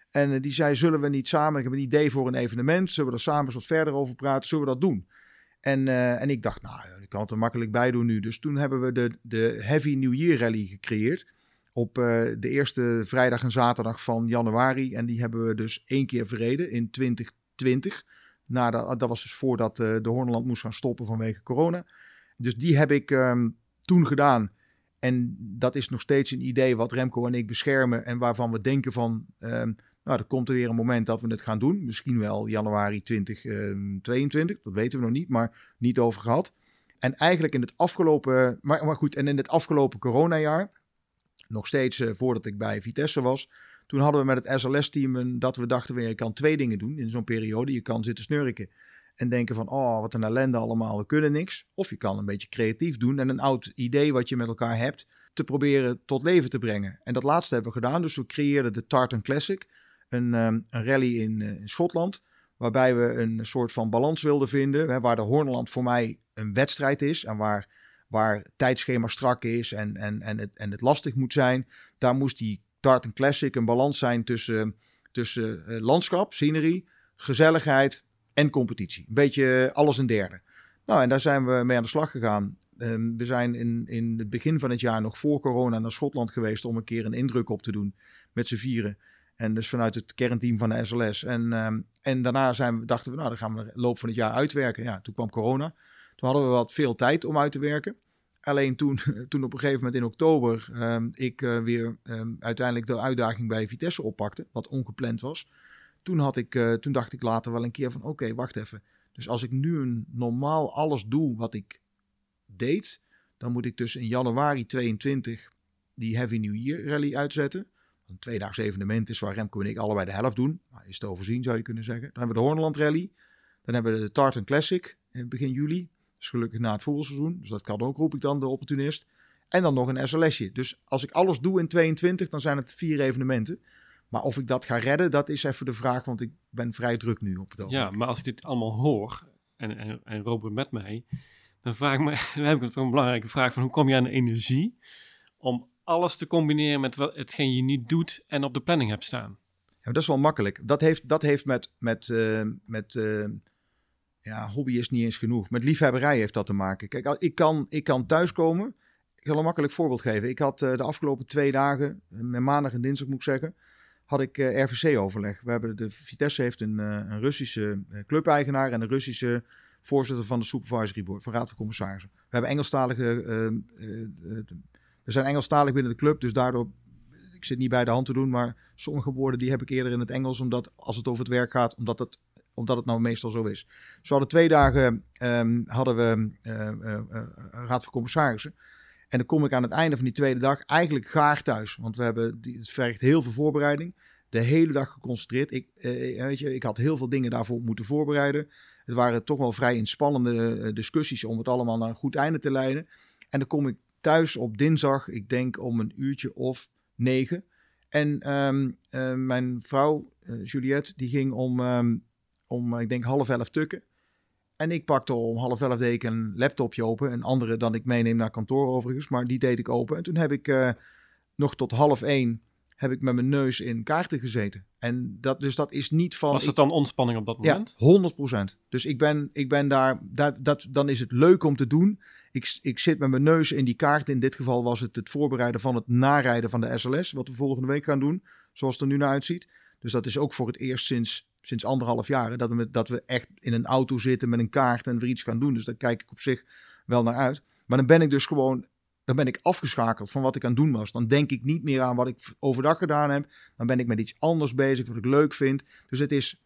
En die zei, zullen we niet samen, ik heb een idee voor een evenement, zullen we er samen eens wat verder over praten, zullen we dat doen? En, en ik dacht, nou, ik kan het er makkelijk bij doen nu. Dus toen hebben we de, de Heavy New Year Rally gecreëerd op de eerste vrijdag en zaterdag van januari. En die hebben we dus één keer verreden in 2020. Nou, dat, was dus voordat uh, de Horneland moest gaan stoppen vanwege corona. Dus die heb ik um, toen gedaan. En dat is nog steeds een idee wat Remco en ik beschermen. En waarvan we denken van, um, nou, er komt er weer een moment dat we het gaan doen. Misschien wel januari 2022, um, dat weten we nog niet, maar niet over gehad. En eigenlijk in het afgelopen, maar, goed, en in het afgelopen coronajaar, nog steeds uh, voordat ik bij Vitesse was, toen hadden we met het SLS-team dat we dachten, je kan twee dingen doen in zo'n periode. Je kan zitten snurken en denken van, oh, wat een ellende allemaal, we kunnen niks. Of je kan een beetje creatief doen en een oud idee wat je met elkaar hebt, te proberen tot leven te brengen. En dat laatste hebben we gedaan. Dus we creëerden de Tartan Classic, een, um, een rally in, uh, in, Schotland, waarbij we een soort van balans wilden vinden, waar de Horneland voor mij een wedstrijd is en waar, waar tijdschema strak is en, en, en, het, en het lastig moet zijn. Daar moest die Tartan Classic een balans zijn tussen, tussen uh, landschap, scenery, gezelligheid en competitie. Een beetje alles een derde. Nou, en daar zijn we mee aan de slag gegaan. Um, we zijn in, in het begin van het jaar, nog voor corona, naar Schotland geweest om een keer een indruk op te doen met z'n vieren. En dus vanuit het kernteam van de SLS. En, um, en daarna zijn we, dachten we, nou, dan gaan we de loop van het jaar uitwerken. Ja, toen kwam corona. Toen hadden we wat veel tijd om uit te werken. Alleen toen, toen op een gegeven moment in oktober um, ik uh, weer um, uiteindelijk de uitdaging bij Vitesse oppakte, wat ongepland was. Toen, had ik, uh, toen dacht ik later wel een keer van oké, wacht even. Dus als ik nu een normaal alles doe wat ik deed, dan moet ik dus in januari 22 die Heavy New Year Rally uitzetten. Een tweedaags evenement is waar Remco en ik allebei de helft doen. Is te overzien zou je kunnen zeggen. Dan hebben we de Horneland Rally. Dan hebben we de Tartan Classic in begin juli. Dus gelukkig na het voetbalseizoen. Dus dat kan ook, roep ik dan, de opportunist. En dan nog een SLSje. Dus als ik alles doe in 22, dan zijn het vier evenementen. Maar of ik dat ga redden, dat is even de vraag. Want ik ben vrij druk nu op het ogenblik. Ja, maar als ik dit allemaal hoor, en, en, en Robert met mij, dan, vraag ik me, dan heb ik toch een belangrijke vraag van hoe kom je aan de energie om alles te combineren met wat, hetgeen je niet doet en op de planning hebt staan? Ja, dat is wel makkelijk. Dat heeft, dat heeft met, met, uh, met uh, ja, hobby is niet eens genoeg. Met liefhebberij heeft dat te maken. Kijk, ik kan, ik kan thuiskomen. Ik zal een makkelijk voorbeeld geven. Ik had uh, de afgelopen twee dagen, met maandag en dinsdag moet ik zeggen, had ik RVC-overleg. We hebben de Vitesse heeft een, een Russische clubeigenaar en een Russische voorzitter van de supervisory board, van raad van commissarissen. We hebben Engelstalige, we zijn Engelstalig binnen de club, dus daardoor ik zit niet bij de hand te doen, maar sommige woorden die heb ik eerder in het Engels, omdat als het over het werk gaat, omdat het omdat het nou meestal zo is. Zo hadden twee dagen um, hadden we uh, uh, uh, raad van commissarissen. En dan kom ik aan het einde van die tweede dag eigenlijk graag thuis. Want we hebben, het vergt heel veel voorbereiding. De hele dag geconcentreerd. Ik, weet je, ik had heel veel dingen daarvoor moeten voorbereiden. Het waren toch wel vrij inspannende discussies om het allemaal naar een goed einde te leiden. En dan kom ik thuis op dinsdag, ik denk om een uurtje of negen. En um, mijn vrouw, Juliette, die ging om um, om, ik denk, half elf tukken. En ik pakte om half elf deed ik een laptopje open. Een andere dan ik meeneem naar kantoor overigens. Maar die deed ik open. En toen heb ik uh, nog tot half één heb ik met mijn neus in kaarten gezeten. En dat, dus dat is niet van... Was het dan ontspanning op dat moment? Ja, 100%. Dus ik ben, ik ben daar, dat, dat, dan is het leuk om te doen. Ik, ik zit met mijn neus in die kaart. In dit geval was het het voorbereiden van het narijden van de SLS. Wat we volgende week gaan doen, zoals het er nu naar uitziet. Dus dat is ook voor het eerst sinds, sinds anderhalf jaar dat we, dat we echt in een auto zitten met een kaart en weer iets gaan doen. Dus daar kijk ik op zich wel naar uit. Maar dan ben ik dus gewoon, dan ben ik afgeschakeld van wat ik aan het doen was. Dan denk ik niet meer aan wat ik overdag gedaan heb. Dan ben ik met iets anders bezig, wat ik leuk vind. Dus het is,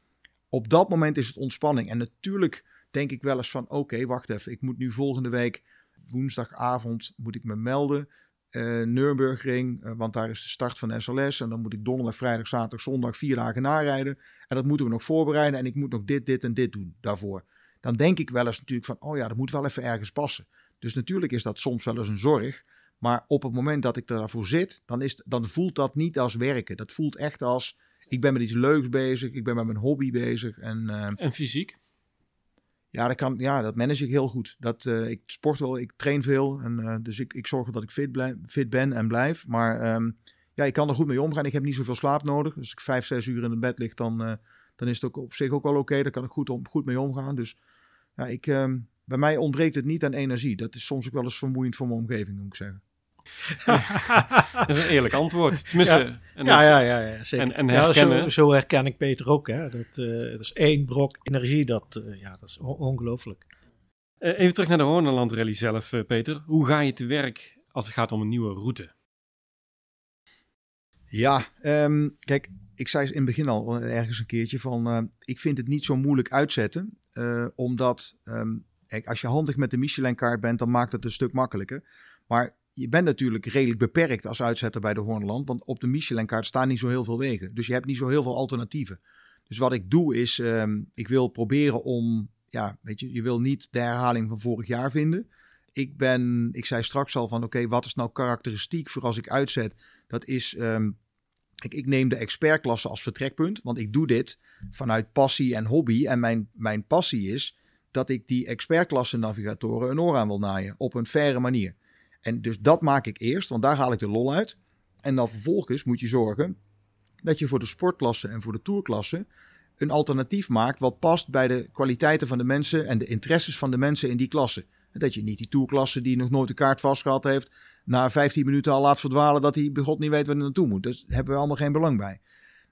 op dat moment is het ontspanning. En natuurlijk denk ik wel eens van, oké, wacht even. Ik moet nu volgende week, woensdagavond, moet ik me melden uh, Nürburgring, uh, want daar is de start van SLS. En dan moet ik donderdag, vrijdag, zaterdag, zondag vier dagen narijden. En dat moeten we nog voorbereiden. En ik moet nog dit, dit en dit doen daarvoor. Dan denk ik wel eens natuurlijk van, oh ja, dat moet wel even ergens passen. Dus natuurlijk is dat soms wel eens een zorg. Maar op het moment dat ik daarvoor zit, dan, is, dan voelt dat niet als werken. Dat voelt echt als, ik ben met iets leuks bezig. Ik ben met mijn hobby bezig. En, uh, en fysiek? Ja, dat, kan, ja, dat manage ik heel goed. Dat, uh, ik sport wel, ik train veel. En, uh, dus ik, ik zorg dat ik fit, blijf, fit ben en blijf. Maar um, ja, ik kan er goed mee omgaan. Ik heb niet zoveel slaap nodig. Dus als ik vijf, zes uur in het bed lig, dan, uh, dan is het ook op zich ook wel oké. Daar kan ik goed, om, goed mee omgaan. Dus ja, ik, uh, bij mij ontbreekt het niet aan energie. Dat is soms ook wel eens vermoeiend voor mijn omgeving, moet ik zeggen. dat is een eerlijk antwoord. Tenminste, ja, en ja, ja, ja, ja, zeker. En, en herkennen. Ja, zo, zo, herken ik Peter ook. Hè. Dat, uh, dat is één brok energie. Dat, uh, ja, dat is ongelooflijk. Uh, even terug naar de Horneland Rally zelf, Peter. Hoe ga je te werk als het gaat om een nieuwe route? Ja, um, kijk, ik zei in het begin al ergens een keertje van... ik vind het niet zo moeilijk uitzetten. omdat, um, kijk, als je handig met de Michelin-kaart bent, dan maakt het een stuk makkelijker. Maar je bent natuurlijk redelijk beperkt als uitzetter bij de Horneland. Want op de Michelin-kaart staan niet zo heel veel wegen. Dus je hebt niet zo heel veel alternatieven. Dus wat ik doe is, um, ik wil proberen om, ja, weet je, je wil niet de herhaling van vorig jaar vinden. Ik ben, ik zei straks al van, oké, wat is nou karakteristiek voor als ik uitzet? Dat is, um, ik, ik neem de expertklasse als vertrekpunt. Want ik doe dit vanuit passie en hobby. En mijn, mijn passie is dat ik die expertklasse navigatoren een oor aan wil naaien. Op een faire manier. En dus dat maak ik eerst, want daar haal ik de lol uit. En dan vervolgens moet je zorgen dat je voor de sportklasse en voor de tourklasse een alternatief maakt wat past bij de kwaliteiten van de mensen en de interesses van de mensen in die klasse. Dat je niet die tourklasse die nog nooit een kaart vastgehad heeft, na 15 minuten al laat verdwalen dat hij bij God niet weet waar hij naartoe moet. Dus daar hebben we allemaal geen belang bij.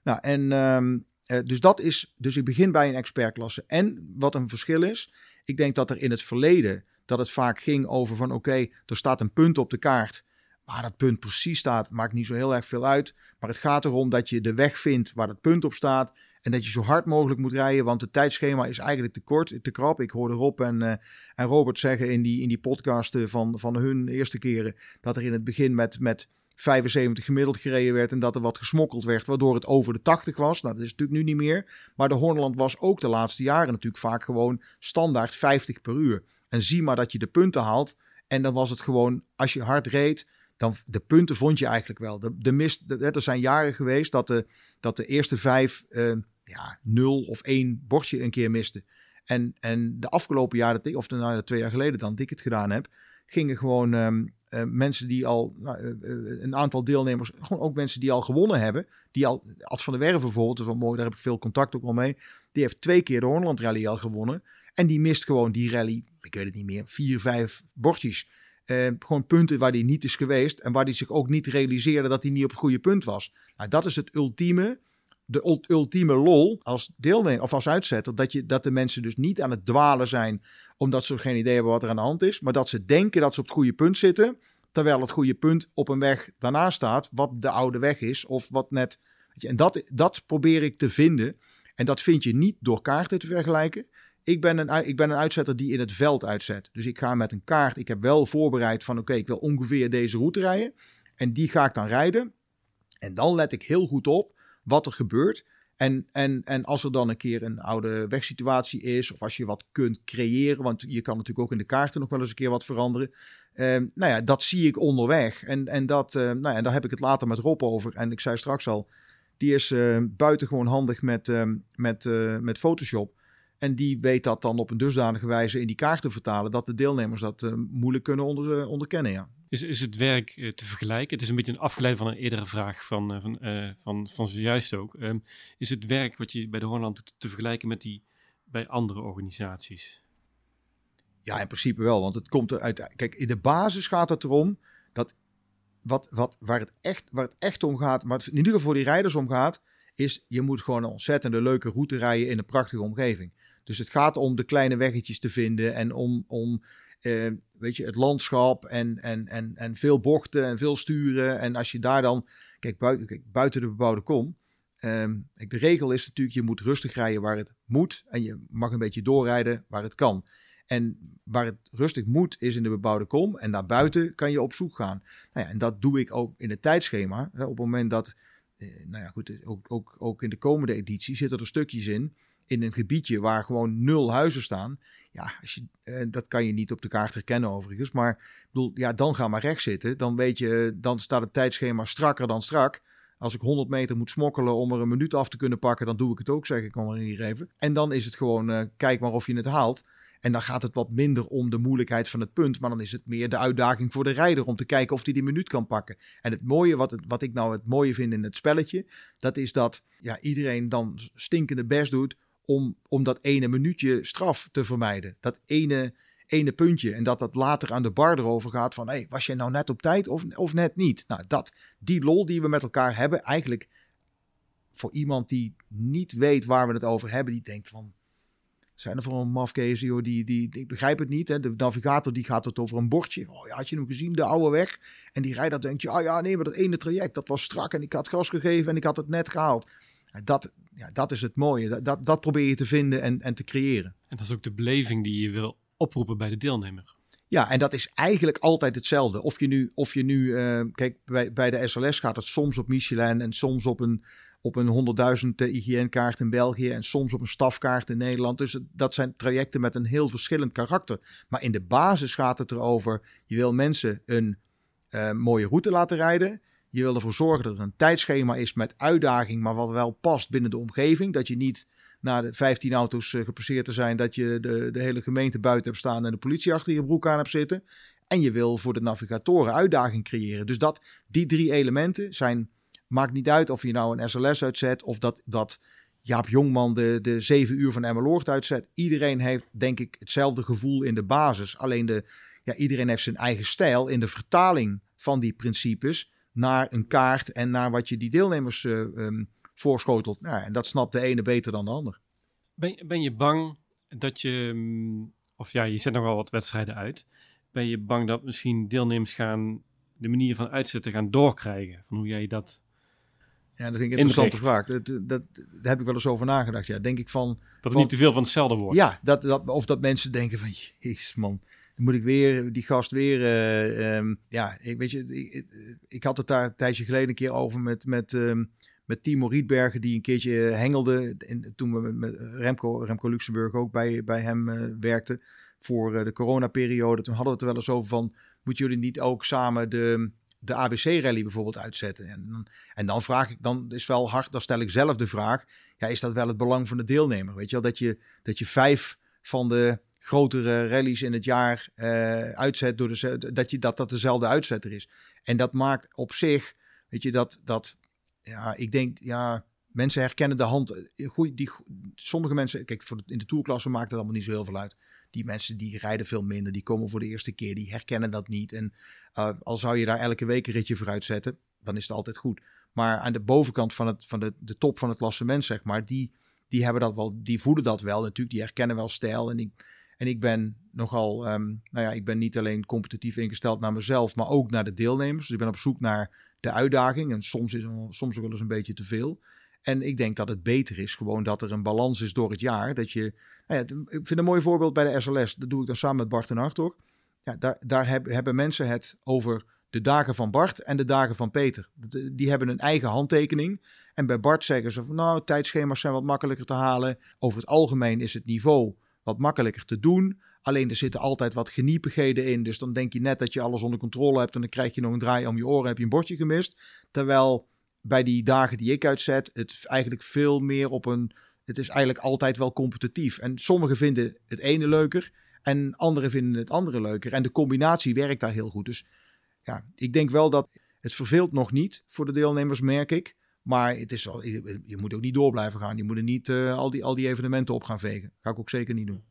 Nou, en um, dus dat is, dus ik begin bij een expertklasse. En wat een verschil is, ik denk dat er in het verleden dat het vaak ging over van oké, er staat een punt op de kaart. Waar dat punt precies staat, maakt niet zo heel erg veel uit. Maar het gaat erom dat je de weg vindt waar dat punt op staat. En dat je zo hard mogelijk moet rijden, want het tijdschema is eigenlijk te kort, te krap. Ik hoorde Rob en, uh, en Robert zeggen in die, in die podcasten van, van hun eerste keren... dat er in het begin met, met 75 gemiddeld gereden werd en dat er wat gesmokkeld werd, waardoor het over de 80 was. Nou, dat is natuurlijk nu niet meer. Maar de Horneland was ook de laatste jaren natuurlijk vaak gewoon standaard 50 per uur. En zie maar dat je de punten haalt. En dan was het gewoon, als je hard reed, dan de punten vond je eigenlijk wel. De, de mist, er zijn jaren geweest dat de, dat de eerste vijf uh, ja, nul of één bordje een keer miste. En, en de afgelopen jaren, of de, nou, twee jaar geleden dan, dat ik het gedaan heb, gingen gewoon um, uh, mensen die al, nou, uh, een aantal deelnemers, gewoon ook mensen die al gewonnen hebben, die al, Ad van der Werven bijvoorbeeld, dat is wel mooi, daar heb ik veel contact ook wel mee, die heeft twee keer de Hornland Rally al gewonnen. En die mist gewoon die rally, ik weet het niet meer, vier, vijf bordjes. Uh, gewoon punten waar hij niet is geweest. En waar hij zich ook niet realiseerde dat hij niet op het goede punt was. Nou, dat is het ultieme. De ultieme lol als deelnemer of als uitzetter. Dat, je, dat de mensen dus niet aan het dwalen zijn. Omdat ze geen idee hebben wat er aan de hand is. Maar dat ze denken dat ze op het goede punt zitten. Terwijl het goede punt op een weg daarna staat. Wat de oude weg is. Of wat net. Je, en dat, dat probeer ik te vinden. En dat vind je niet door kaarten te vergelijken. Ik ben, een, ik ben een uitzetter die in het veld uitzet. Dus ik ga met een kaart. Ik heb wel voorbereid van oké, ik wil ongeveer deze route rijden. En die ga ik dan rijden. En dan let ik heel goed op wat er gebeurt. En, en, en als er dan een keer een oude wegsituatie is, of als je wat kunt creëren, want je kan natuurlijk ook in de kaarten nog wel eens een keer wat veranderen. Uh, nou ja, dat zie ik onderweg. En, en, dat, uh, nou ja, daar heb ik het later met Rob over. En ik zei straks al, die is uh, buitengewoon handig met, met, met Photoshop. En die weet dat dan op een dusdanige wijze in die kaart te vertalen dat de deelnemers dat uh, moeilijk kunnen onder, uh, onderkennen. Ja. Is, is het werk uh, te vergelijken? Het is een beetje een afgeleid van een eerdere vraag van, van, van, van zojuist ook. Um, is het werk wat je bij de Hornland doet te vergelijken met die bij andere organisaties? Ja, in principe wel. Want het komt eruit. Kijk, in de basis gaat het erom dat wat, wat, waar, het echt, waar het echt om gaat, maar het in ieder geval voor die rijders om gaat, is je moet gewoon een ontzettende leuke route rijden in een prachtige omgeving. Dus het gaat om de kleine weggetjes te vinden en om, om uh, weet je, het landschap en, en, en, en veel bochten en veel sturen. En als je daar dan, kijk, buiten, kijk, buiten de bebouwde kom. Um, de regel is natuurlijk, je moet rustig rijden waar het moet. En je mag een beetje doorrijden waar het kan. En waar het rustig moet, is in de bebouwde kom. En daarbuiten kan je op zoek gaan. Nou ja, en dat doe ik ook in het tijdschema. Hè, op het moment dat, eh, nou ja, goed, ook, ook, ook in de komende editie zitten er stukjes in in een gebiedje waar gewoon nul huizen staan. Ja, als je, eh, dat kan je niet op de kaart herkennen overigens. Maar ik bedoel, ja, dan ga maar rechts zitten. Dan weet je, dan staat het tijdschema strakker dan strak. Als ik 100 meter moet smokkelen om er een minuut af te kunnen pakken, dan doe ik het ook, zeg ik maar hier even. En dan is het gewoon, uh, kijk maar of je het haalt. En dan gaat het wat minder om de moeilijkheid van het punt. Maar dan is het meer de uitdaging voor de rijder om te kijken of hij die minuut kan pakken. En het mooie, wat, het, wat ik nou het mooie vind in het spelletje, dat is dat ja, iedereen dan stinkende best doet om, om dat ene minuutje straf te vermijden. Dat ene, ene puntje. En dat dat later aan de bar erover gaat van, hey, was jij nou net op tijd of, of net niet? Nou, dat, die lol die we met elkaar hebben, eigenlijk voor iemand die niet weet waar we het over hebben, die denkt van, zijn er voor een mafkees, joh, die, die, ik begrijp het niet. Hè? De navigator die gaat het over een bordje. Oh ja, had je hem gezien, de oude weg? En die rijder denkt, ja, ja, nee, maar dat ene traject, dat was strak en ik had gas gegeven en ik had het net gehaald. Dat, ja, dat is het mooie. Dat, dat, dat probeer je te vinden en, en te creëren. En dat is ook de beleving die je wil oproepen bij de deelnemer. Ja, en dat is eigenlijk altijd hetzelfde. Of je nu, of je nu uh, kijk, bij, bij de SLS gaat het soms op Michelin en soms op een, op een 100.000 IGN-kaart in België en soms op een stafkaart in Nederland. Dus dat zijn trajecten met een heel verschillend karakter. Maar in de basis gaat het erover, je wil mensen een uh, mooie route laten rijden. Je wil ervoor zorgen dat er een tijdschema is met uitdaging, maar wat wel past binnen de omgeving. Dat je niet na de 15 auto's uh, gepasseerd te zijn, dat je de, de hele gemeente buiten hebt staan en de politie achter je broek aan hebt zitten. En je wil voor de navigatoren uitdaging creëren. Dus dat, die drie elementen zijn, maakt niet uit of je nou een SLS uitzet of dat, dat Jaap Jongman de, de 7 uur van Emmeloord uitzet. Iedereen heeft denk ik hetzelfde gevoel in de basis. Alleen de, ja, iedereen heeft zijn eigen stijl in de vertaling van die principes naar een kaart en naar wat je die deelnemers uh, um, voorschotelt. Nou, en dat snapt de ene beter dan de ander. Ben, ben je bang dat je, mm, of ja, je zet nog wel wat wedstrijden uit. Ben je bang dat misschien deelnemers gaan de manier van uitzetten gaan doorkrijgen? Van hoe jij dat. Ja, dat vind ik een interessante vraag. Dat, dat, dat, daar heb ik wel eens over nagedacht. Ja, denk ik van. Dat het van, niet te veel van hetzelfde wordt. Ja, dat, dat, of dat mensen denken van, jezus man, moet ik weer die gast weer. Uh, um, ja, ik weet je, ik, ik, had het daar een tijdje geleden een keer over met, met, um, met Timo Rietbergen, die een keertje hengelde. In, toen we met, Remco, Remco Luxemburg ook bij, bij hem uh, werkten voor uh, de coronaperiode. Toen hadden we het er wel eens over van, moeten jullie niet ook samen de, de ABC-rally bijvoorbeeld uitzetten? En dan, en dan vraag ik, dan is wel hard, dan stel ik zelf de vraag, ja, is dat wel het belang van de deelnemer? Weet je wel, dat je, dat je vijf van de grotere rallies in het jaar uh, uitzet door de, dat, je, dat dat dezelfde uitzetter is. En dat maakt op zich, weet je, dat, dat ja, ik denk, ja, mensen herkennen de hand. Goed, die, sommige mensen, kijk, voor in de tourklasse maakt het allemaal niet zo heel veel uit. Die mensen die rijden veel minder, die komen voor de eerste keer, die herkennen dat niet. En uh, al zou je daar elke week een ritje voor uitzetten, dan is het altijd goed. Maar aan de bovenkant van, het, van de, de top van het klassement, zeg maar, die, die hebben dat wel, die voelen dat wel natuurlijk, die herkennen wel stijl. En ik, en ik ben nogal, um, nou ja, ik ben niet alleen competitief ingesteld naar mezelf, maar ook naar de deelnemers. Dus ik ben op zoek naar de uitdaging. En soms is soms ook wel eens een beetje te veel. En ik denk dat het beter is gewoon dat er een balans is door het jaar. Dat je, nou ja, ik vind een mooi voorbeeld bij de SLS. Dat doe ik dan samen met Bart en Hartog. Ja, daar daar heb, hebben mensen het over de dagen van Bart en de dagen van Peter. Die hebben een eigen handtekening. En bij Bart zeggen ze van nou, tijdschema's zijn wat makkelijker te halen. Over het algemeen is het niveau wat makkelijker te doen. Alleen er zitten altijd wat geniepigheden in. Dus dan denk je net dat je alles onder controle hebt. En dan krijg je nog een draai om je oren. Heb je een bordje gemist. Terwijl bij die dagen die ik uitzet, het eigenlijk veel meer op een. Het is eigenlijk altijd wel competitief. En sommigen vinden het ene leuker. En anderen vinden het andere leuker. En de combinatie werkt daar heel goed. Dus ja, ik denk wel dat het verveelt nog niet voor de deelnemers, merk ik. Maar het is wel, je, je moet ook niet door blijven gaan. Je moet er niet uh, al, die, al die evenementen op gaan vegen. Ga ik ook zeker niet doen.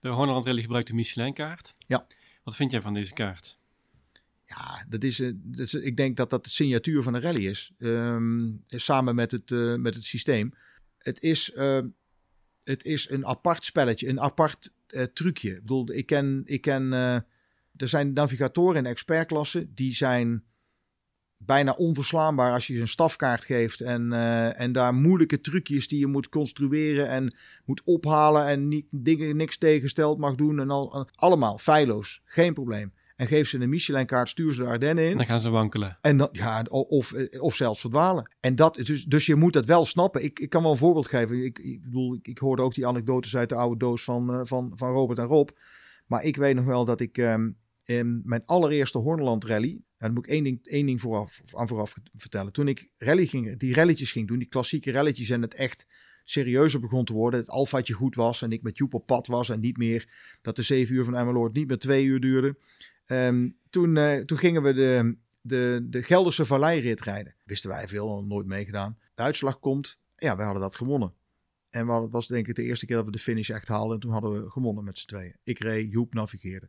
De Honorland Rally gebruikt de Michelin-kaart. Ja. Wat vind jij van deze kaart? Ja, dat is, uh, dat is, ik denk dat dat de signatuur van een rally is. Um, samen met het, uh, met het systeem. Het is, het is een apart spelletje, een apart trucje. Ik bedoel, ik ken, ik ken er zijn navigatoren in expertklasse die zijn bijna onverslaanbaar als je ze een stafkaart geeft. En, uh, en daar moeilijke trucjes die je moet construeren en moet ophalen. En niet, dingen niks tegensteld mag doen. En al, allemaal feilloos. Geen probleem. En geef ze een Michelin-kaart, stuur ze de Ardennen in. En dan gaan ze wankelen. En dan, ja, of, of zelfs verdwalen. En dat, dus, dus je moet dat wel snappen. Ik, ik kan wel een voorbeeld geven. Ik, ik bedoel, ik, ik hoorde ook die anekdotes uit de oude doos van, uh, van, van Robert en Rob. Maar ik weet nog wel dat ik um, in mijn allereerste Horneland rally, dan moet ik één ding, één ding vooraf, aan vooraf vertellen. Toen ik rally ging, die rallytjes ging doen, die klassieke rallytjes en het echt serieuzer begon te worden. Het alfaatje goed was en ik met Joep op pad was. En niet meer dat de zeven uur van Emmeloord niet meer twee uur duurde. Ehm, toen, uh, toen gingen we de, de, de Gelderse Valleirit rijden. Wisten wij veel, nooit meegedaan. De uitslag komt, ja, we hadden dat gewonnen. En het was denk ik de eerste keer dat we de finish echt haalden. En toen hadden we gewonnen met z'n tweeën. Ik reed, Joep navigeerde.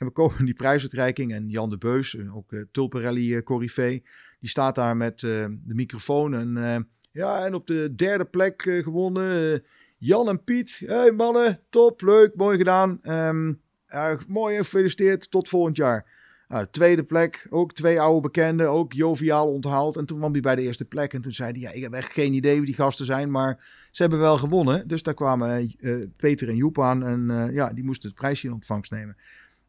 En we komen die prijsuitreiking en Jan de Beus, ook uh, Tulpenrally uh, Corrivé, die staat daar met uh, de microfoon. En ja, en op de derde plek gewonnen Jan en Piet. Hey mannen, top, leuk, mooi gedaan. Um, mooi, gefeliciteerd, tot volgend jaar. Tweede plek, ook twee oude bekenden, ook joviaal onthaald. En toen kwam hij bij de eerste plek en toen zei hij, ja, ik heb echt geen idee wie die gasten zijn, maar ze hebben wel gewonnen. Dus daar kwamen Peter en Joep aan en ja, die moesten het prijsje in ontvangst nemen.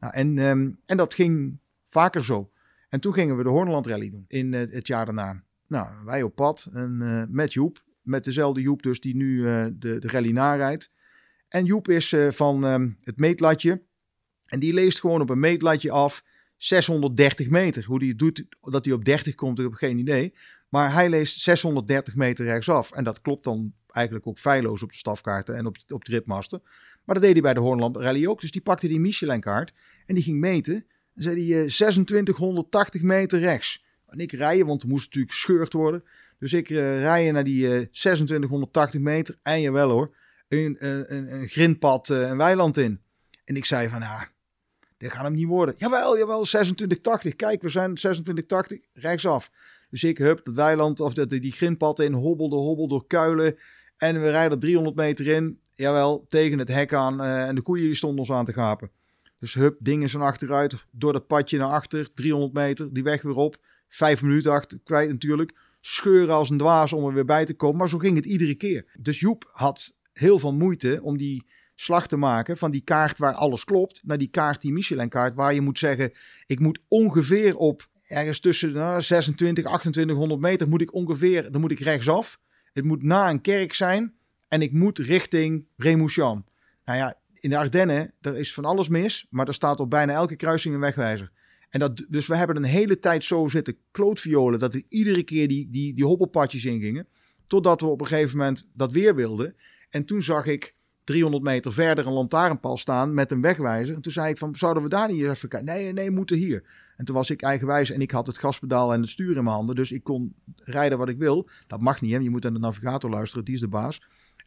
Nou, en, um, en dat ging vaker zo. En toen gingen we de Horneland Rally doen in uh, het jaar daarna. Nou, wij op pad en met Joep, met dezelfde Joep dus die nu de, de rally narijdt. En Joep is van um, het meetlatje en die leest gewoon op een meetlatje af 630 meter. Hoe het doet, dat hij op 30 komt, ik heb geen idee. Maar hij leest 630 meter rechtsaf. En dat klopt dan eigenlijk ook feilloos op de stafkaarten en op, op de ritmasten. Maar dat deed hij bij de Hornland Rally ook. Dus die pakte die Michelin-kaart en die ging meten. En zei hij uh, 2680 meter rechts. En ik rijden, want er moest natuurlijk gescheurd worden. Dus ik uh, rijden naar die uh, 2680 meter. En jawel hoor, een, een, een, grindpad, een weiland in. En ik zei van, ja, dit gaat hem niet worden. Jawel, jawel, 2680. Kijk, we zijn 2680 rechtsaf. Dus ik hup dat weiland of dat die grindpad in, hobbelde, hobbel door kuilen. En we rijden 300 meter in. Jawel, tegen het hek aan. Uh, en de koeien die stonden ons aan te gapen. Dus hup, dingen zijn achteruit. Door dat padje naar achter. 300 meter, die weg weer op. Vijf minuten achter, kwijt natuurlijk. Scheuren als een dwaas om er weer bij te komen. Maar zo ging het iedere keer. Dus Joep had heel veel moeite om die slag te maken van die kaart waar alles klopt, naar die kaart, die Michelin-kaart, waar je moet zeggen: ik moet ongeveer op ergens tussen nou, 26, 2800 meter, moet ik ongeveer, dan moet ik rechtsaf. Het moet na een kerk zijn en ik moet richting Remoucham. Nou ja, in de Ardennen, er is van alles mis, maar er staat op bijna elke kruising een wegwijzer. En dat, dus we hebben een hele tijd zo zitten klootviolen dat we iedere keer die, die, die hobbelpadjes ingingen. Totdat we op een gegeven moment dat weer wilden. En toen zag ik 300 meter verder een lantaarnpaal staan met een wegwijzer. En toen zei ik van, zouden we daar niet eens even kijken? Nee, nee, moeten hier. En toen was ik eigenwijs en ik had het gaspedaal en het stuur in mijn handen. Dus ik kon rijden wat ik wil. Dat mag niet, hè? je moet aan de navigator luisteren, die is de baas.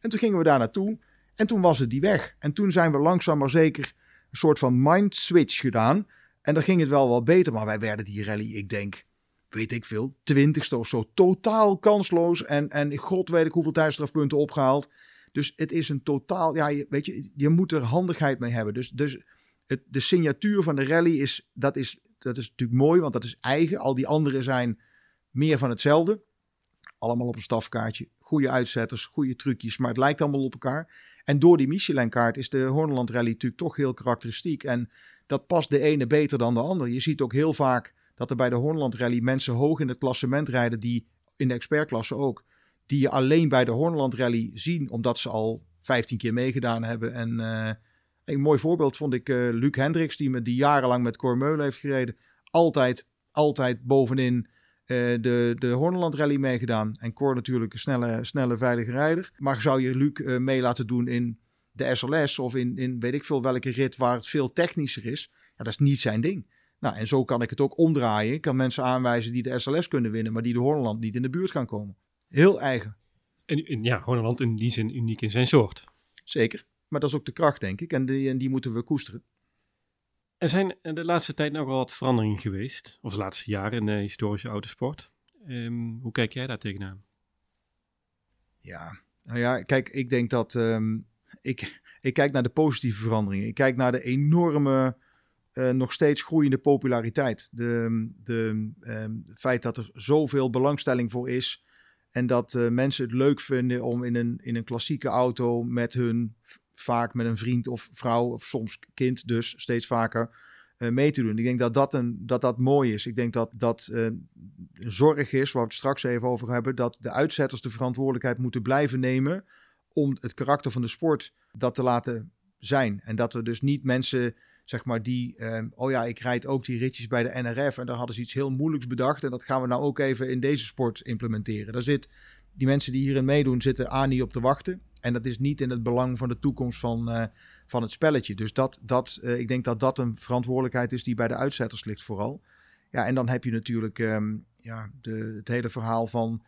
En toen gingen we daar naartoe en toen was het die weg. En toen zijn we langzaam maar zeker een soort van mind switch gedaan. En dan ging het wel wat beter, maar wij werden die rally, ik denk, weet ik veel, twintigste of zo, totaal kansloos. En, en god weet ik hoeveel tijdstrafpunten opgehaald. Dus het is een totaal, ja, weet je, je moet er handigheid mee hebben. Dus, dus het, de signatuur van de rally is dat, is, dat is natuurlijk mooi, want dat is eigen. Al die anderen zijn meer van hetzelfde. Allemaal op een stafkaartje. Goede uitzetters, goede trucjes, maar het lijkt allemaal op elkaar. En door die Michelin-kaart is de Horneland Rally natuurlijk toch heel karakteristiek. En dat past de ene beter dan de ander. Je ziet ook heel vaak dat er bij de Horneland Rally mensen hoog in het klassement rijden, die in de expertklasse ook die je alleen bij de Hornland Rally zien, omdat ze al 15 keer meegedaan hebben. En uh, een mooi voorbeeld vond ik uh, Luc Hendricks, die, met, die jarenlang met Cormeulen heeft gereden. Altijd, altijd bovenin uh, de, de Hornland Rally meegedaan. En Cor natuurlijk een snelle, snelle veilige rijder. Maar zou je Luc mee laten doen in de SLS of in, in weet ik veel welke rit waar het veel technischer is. Ja, dat is niet zijn ding. Nou, en zo kan ik het ook omdraaien. Ik kan mensen aanwijzen die de SLS kunnen winnen, maar die de Hornland niet in de buurt gaan komen. Heel eigen. En, en ja, Holland in die zin uniek in zijn soort. Zeker. Maar dat is ook de kracht, denk ik. En die, en die moeten we koesteren. Er zijn de laatste tijd nog wel wat veranderingen geweest. Of de laatste jaren in de historische autosport. Um, hoe kijk jij daar tegenaan? Ja, nou ja, kijk, ik denk dat... Um, ik, ik kijk naar de positieve veranderingen. Ik kijk naar de enorme... Uh, nog steeds groeiende populariteit. De, de, um, het feit dat er zoveel belangstelling voor is en dat uh, mensen het leuk vinden om in een, in een klassieke auto met hun, vaak met een vriend of vrouw of soms kind dus steeds vaker uh, mee te doen. Ik denk dat dat, een, dat dat mooi is. Ik denk dat dat uh, zorg is, waar we het straks even over hebben, dat de uitzetters de verantwoordelijkheid moeten blijven nemen om het karakter van de sport dat te laten zijn. En dat er dus niet mensen zeg maar, die, um, oh ja, ik rijd ook die ritjes bij de NRF en daar hadden ze iets heel moeilijks bedacht en dat gaan we nou ook even in deze sport implementeren. Daar zit die mensen die hierin meedoen zitten aan niet op te wachten. En dat is niet in het belang van de toekomst van, uh, van het spelletje. Dus dat, dat, uh, ik denk dat dat een verantwoordelijkheid is die bij de uitzetters ligt vooral. Ja, en dan heb je natuurlijk um, ja, de, het hele verhaal van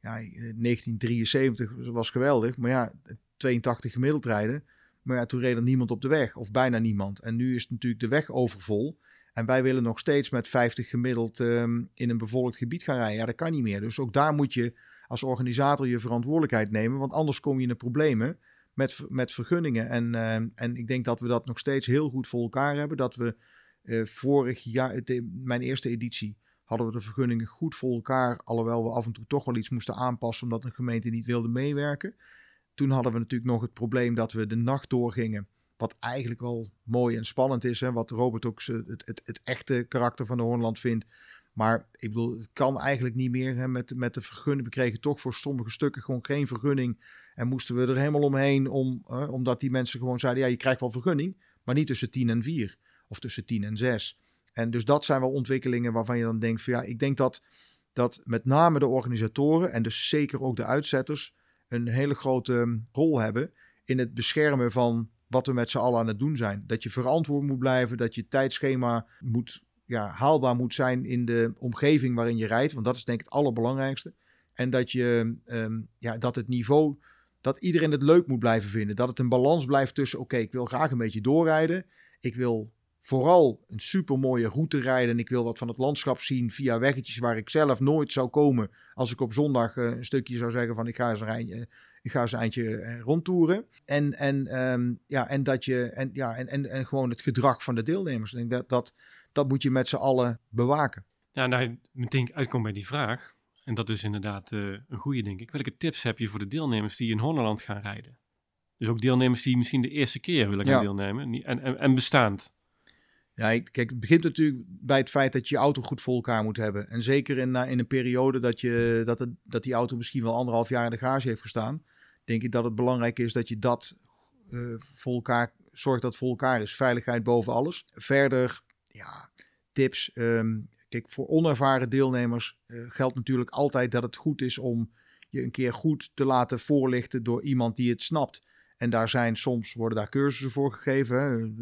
ja, 1973 was geweldig. Maar ja, 82 gemiddeld rijden. Maar ja, toen reed er niemand op de weg, of bijna niemand. En nu is natuurlijk de weg overvol. En wij willen nog steeds met 50 gemiddeld um, in een bevolkt gebied gaan rijden. Ja, dat kan niet meer. Dus ook daar moet je als organisator je verantwoordelijkheid nemen. Want anders kom je in de problemen met, met vergunningen. En, uh, en ik denk dat we dat nog steeds heel goed voor elkaar hebben. Dat we uh, vorig jaar, mijn eerste editie, hadden we de vergunningen goed voor elkaar. Alhoewel we af en toe toch wel iets moesten aanpassen omdat een gemeente niet wilde meewerken. Toen hadden we natuurlijk nog het probleem dat we de nacht doorgingen. Wat eigenlijk wel mooi en spannend is. Hè? Wat Robert ook het, het, het echte karakter van de Hoornland vindt. Maar ik bedoel, het kan eigenlijk niet meer hè, met, met de vergunning. We kregen toch voor sommige stukken gewoon geen vergunning. En moesten we er helemaal omheen, om, uh, omdat die mensen gewoon zeiden: ja, je krijgt wel vergunning, maar niet tussen 10 en 4 of tussen 10 en 6. En dus dat zijn wel ontwikkelingen waarvan je dan denkt: van ja, ik denk dat, dat met name de organisatoren en dus zeker ook de uitzetters een hele grote rol hebben in het beschermen van wat we met z'n allen aan het doen zijn. Dat je verantwoord moet blijven, dat je tijdschema moet ja, haalbaar moet zijn in de omgeving waarin je rijdt. Want dat is denk ik het allerbelangrijkste. En dat, je, um, ja, dat het niveau, dat iedereen het leuk moet blijven vinden. Dat het een balans blijft tussen, oké, ik wil graag een beetje doorrijden. Ik wil vooral een super mooie route rijden. En ik wil wat van het landschap zien via weggetjes waar ik zelf nooit zou komen. Als ik op zondag uh, een stukje zou zeggen van ik ga eens een, ik ga eens een eindje uh, rondtoeren. En, en, um, ja, en, dat je, en, ja, en, en, en gewoon het gedrag van de deelnemers. Ik denk dat, dat dat moet je met z'n allen bewaken. Ja, nou, meteen uitkomt bij die vraag. En dat is inderdaad uh, een goede, denk ik. Welke tips heb je voor de deelnemers die in Holland gaan rijden? Dus ook deelnemers die misschien de eerste keer willen gaan ja. deelnemen en, en, en bestaand. Ja, kijk, het begint natuurlijk bij het feit dat je auto goed voor elkaar moet hebben. En zeker in, in een periode dat, je, dat, het, dat die auto misschien wel anderhalf jaar in de garage heeft gestaan, denk ik dat het belangrijk is dat je dat uh, voor elkaar zorgt dat het voor elkaar is. Veiligheid boven alles. Verder ja, tips. Um, kijk, voor onervaren deelnemers uh, geldt natuurlijk altijd dat het goed is om je een keer goed te laten voorlichten door iemand die het snapt. En daar zijn soms worden daar cursussen voor gegeven.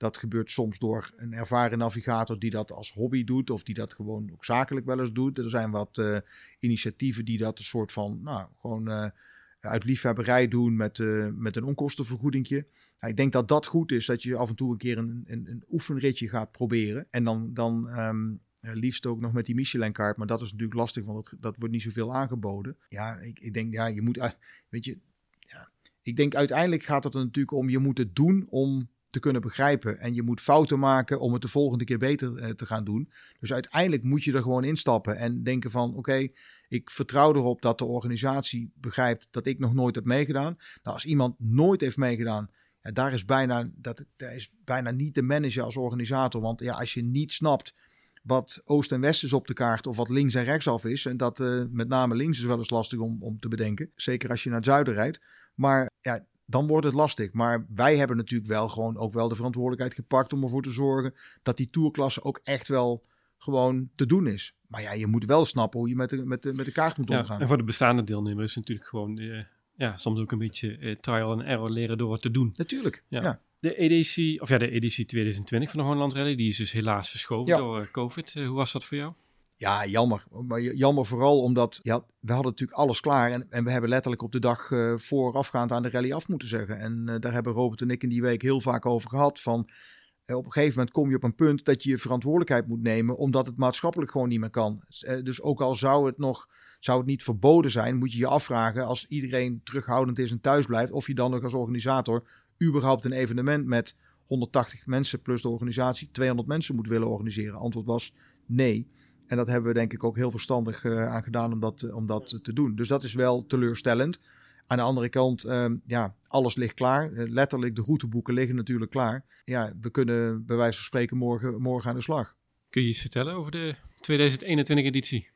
Dat gebeurt soms door een ervaren navigator die dat als hobby doet, of die dat gewoon ook zakelijk wel eens doet. Er zijn wat uh, initiatieven die dat een soort van, nou, gewoon uh, uit liefhebberij doen met, uh, met een onkostenvergoedingje. Ik denk dat dat goed is, dat je af en toe een keer een, een, een oefenritje gaat proberen. En dan, dan um, liefst ook nog met die Michelin-kaart. Maar dat is natuurlijk lastig, want dat, dat wordt niet zoveel aangeboden. Ja, ik, ik denk, ja, je moet, weet je, ja. Ik denk uiteindelijk gaat het er natuurlijk om, je moet het doen om te kunnen begrijpen. En je moet fouten maken om het de volgende keer beter uh, te gaan doen. Dus uiteindelijk moet je er gewoon instappen en denken van, oké, ik vertrouw erop dat de organisatie begrijpt dat ik nog nooit heb meegedaan. Nou, als iemand nooit heeft meegedaan, ja, daar is bijna, dat, dat is bijna niet te managen als organisator. Want ja, als je niet snapt wat oost en west is op de kaart of wat links en rechtsaf is. En dat uh, met name links is wel eens lastig om, om te bedenken. Zeker als je naar het zuiden rijdt. Maar ja, dan wordt het lastig. Maar wij hebben natuurlijk wel gewoon ook wel de verantwoordelijkheid gepakt om ervoor te zorgen dat die tourklasse ook echt wel gewoon te doen is. Maar ja, je moet wel snappen hoe je met de, met de, met de kaart moet ja, omgaan. En voor de bestaande deelnemers is natuurlijk gewoon uh, ja, soms ook een beetje uh, trial and error leren door het te doen. Natuurlijk, ja. ja. De EDC, of ja, de editie 2020 van de Holland Rally, die is dus helaas verschoven ja. door uh, COVID. hoe was dat voor jou? Ja, jammer. Maar jammer vooral omdat ja, we hadden natuurlijk alles klaar. En, en we hebben letterlijk op de dag uh, voorafgaand aan de rally af moeten zeggen. En uh, daar hebben Robert en ik in die week heel vaak over gehad. Van uh, op een gegeven moment kom je op een punt dat je je verantwoordelijkheid moet nemen. Omdat het maatschappelijk gewoon niet meer kan. dus ook al zou het nog zou het niet verboden zijn, moet je je afvragen als iedereen terughoudend is en thuis blijft. Of je dan nog als organisator überhaupt een evenement met 180 mensen plus de organisatie 200 mensen moet willen organiseren. Antwoord was nee. En dat hebben we denk ik ook heel verstandig uh, aan gedaan om dat, om dat te doen. Dus dat is wel teleurstellend. Aan de andere kant, uh, ja, alles ligt klaar. Letterlijk, de routeboeken liggen natuurlijk klaar. Ja, we kunnen bij wijze van spreken morgen, morgen aan de slag. Kun je iets vertellen over de 2021 editie?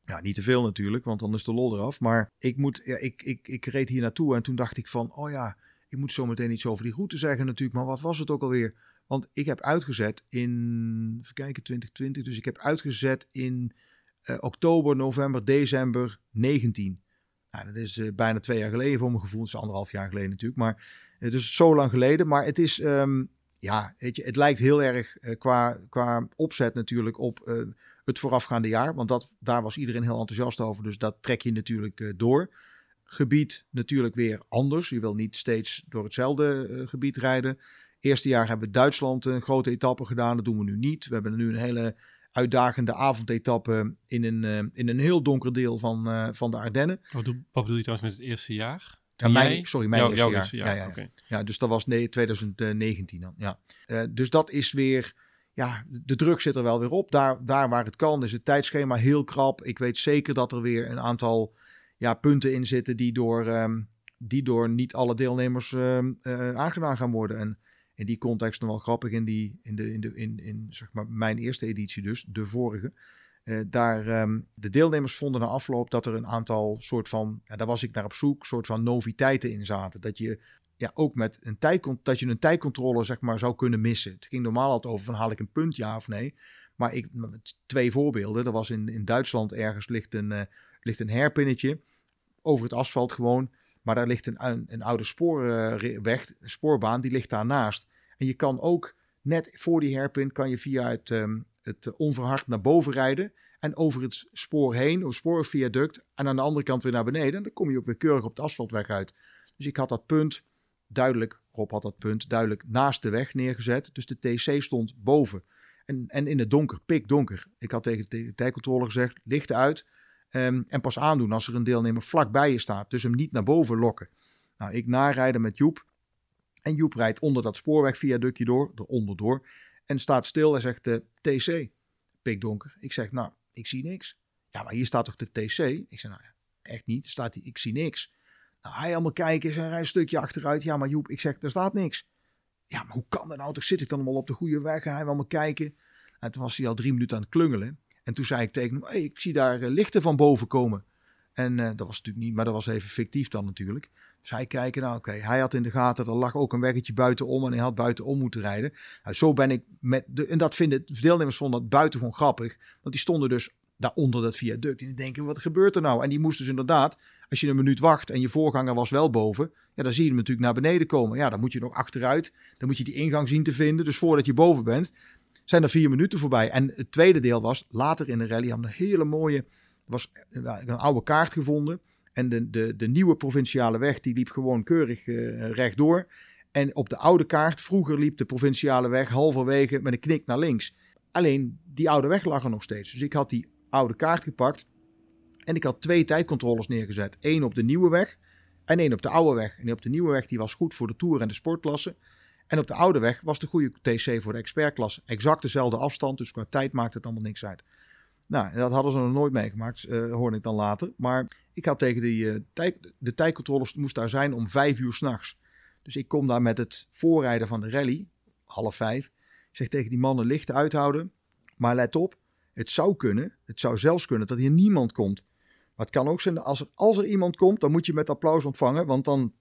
Ja, niet te veel natuurlijk, want dan is de lol eraf. Maar ik, moet, ja, ik, ik, ik reed hier naartoe en toen dacht ik van, oh ja, ik moet zo meteen iets over die route zeggen natuurlijk. Maar wat was het ook alweer? Want ik heb uitgezet in, even kijken, 2020. Dus ik heb uitgezet in uh, oktober, november, december 19. Nou, dat is bijna twee jaar geleden voor mijn gevoel. Dat is anderhalf jaar geleden natuurlijk. Maar het is zo lang geleden. Maar het is, ehm, ja, weet je, het lijkt heel erg qua, qua opzet natuurlijk op het voorafgaande jaar. Want dat, daar was iedereen heel enthousiast over. Dus dat trek je natuurlijk door gebied natuurlijk weer anders. Je wil niet steeds door hetzelfde gebied rijden. Eerste jaar hebben we Duitsland een grote etappe gedaan. Dat doen we nu niet. We hebben nu een hele uitdagende avondetappe in een, uh, in een heel donker deel van, uh, van de Ardennen. Wat, wat bedoel je trouwens met het eerste jaar? Ja, mijn, sorry, mijn eerste, jaar. eerste, jaar. Ja, ja, ja. ja, dus dat was nee, 2019 dan. Ja. dus dat is weer ja, de druk zit er wel weer op. Daar, daar waar het kan is het tijdschema heel krap. Ik weet zeker dat er weer een aantal ja, punten in zitten die door, um, die door niet alle deelnemers um, uh, aangedaan gaan worden. En in die context nog wel grappig in, die, in, de, in, de, in, in zeg maar mijn eerste editie dus, de vorige. Uh, daar, um, de deelnemers vonden na afloop dat er een aantal soort van, ja, daar was ik naar op zoek, soort van noviteiten in zaten. Dat je ja, ook met een tijd, dat je een tijdcontrole zeg maar zou kunnen missen. Het ging normaal altijd over van haal ik een punt ja of nee. Maar ik, twee voorbeelden. Er was in, in Duitsland ergens ligt een, uh, ligt een herpinnetje over het asfalt gewoon. Maar daar ligt een, een, oude spoorweg, een spoorbaan, die ligt daarnaast. En je kan ook net voor die herpin kan je via het, um, het onverhard naar boven rijden. En over het spoor heen, een spoorviaduct. En aan de andere kant weer naar beneden. En dan kom je ook weer keurig op de asfaltweg uit. Dus ik had dat punt duidelijk, Rob had dat punt duidelijk naast de weg neergezet. Dus de TC stond boven. En, en in het donker, pikdonker. Ik had tegen de tijdcontrole gezegd, licht uit. Um, en pas aandoen als er een deelnemer vlakbij je staat. Dus hem niet naar boven lokken. Nou, ik narijden met Joep. En Joep rijdt onder dat spoorwegviaductje door, eronder door. En staat stil en zegt de uh, TC. Pikdonker. Ik zeg, nou, ik zie niks. Ja, maar hier staat toch de TC? Ik zeg, nou ja, echt niet. Staat hij, ik zie niks. Nou, hij allemaal kijken, en rijdt een stukje achteruit. Ja, maar Joep, ik zeg, er staat niks. Ja, maar hoe kan dat nou? Toch zit ik dan allemaal op de goede weg? Hij wil me kijken. En toen was hij al drie minuten aan het klungelen. En toen zei ik tegen hem, hey, ik zie daar uh, lichten van boven komen. En uh, dat was natuurlijk niet, maar dat was even fictief dan natuurlijk. Dus hij kijken, nou oké, hij had in de gaten, er lag ook een weggetje buitenom en hij had buitenom moeten rijden. Nou, zo ben ik met, de, en dat vinden, de deelnemers vonden dat buitengewoon grappig. Want die stonden dus daaronder dat viaduct en die denken, wat gebeurt er nou? En die moesten dus inderdaad, als je een minuut wacht en je voorganger was wel boven, ja, dan zie je hem natuurlijk naar beneden komen. Ja, dan moet je nog achteruit, dan moet je die ingang zien te vinden. Dus voordat je boven bent, zijn er vier minuten voorbij. En het tweede deel was, later in de rally we een hele mooie, was een oude kaart gevonden. En de, de, de nieuwe provinciale weg, die liep gewoon keurig uh, rechtdoor. En op de oude kaart, vroeger liep de provinciale weg halverwege met een knik naar links. Alleen, die oude weg lag er nog steeds. Dus ik had die oude kaart gepakt. En ik had twee tijdcontroles neergezet. Eén op de nieuwe weg en één op de oude weg. En op de nieuwe weg die was goed voor de Tour en de sportklasse. En op de oude weg was de goede TC voor de expertklasse. Exact dezelfde afstand, dus qua tijd maakt het allemaal niks uit. Nou, dat hadden ze nog nooit meegemaakt, uh, hoorde ik dan later. Maar ik had tegen die tijd, de tijdcontroles moest daar zijn om vijf uur s'nachts. Dus ik kom daar met het voorrijden van de rally, half vijf. Ik zeg tegen die mannen lichten uithouden. Maar let op, het zou kunnen, het zou zelfs kunnen dat hier niemand komt. Maar het kan ook zijn, als er, als er iemand komt, dan moet je met applaus ontvangen. Want dan,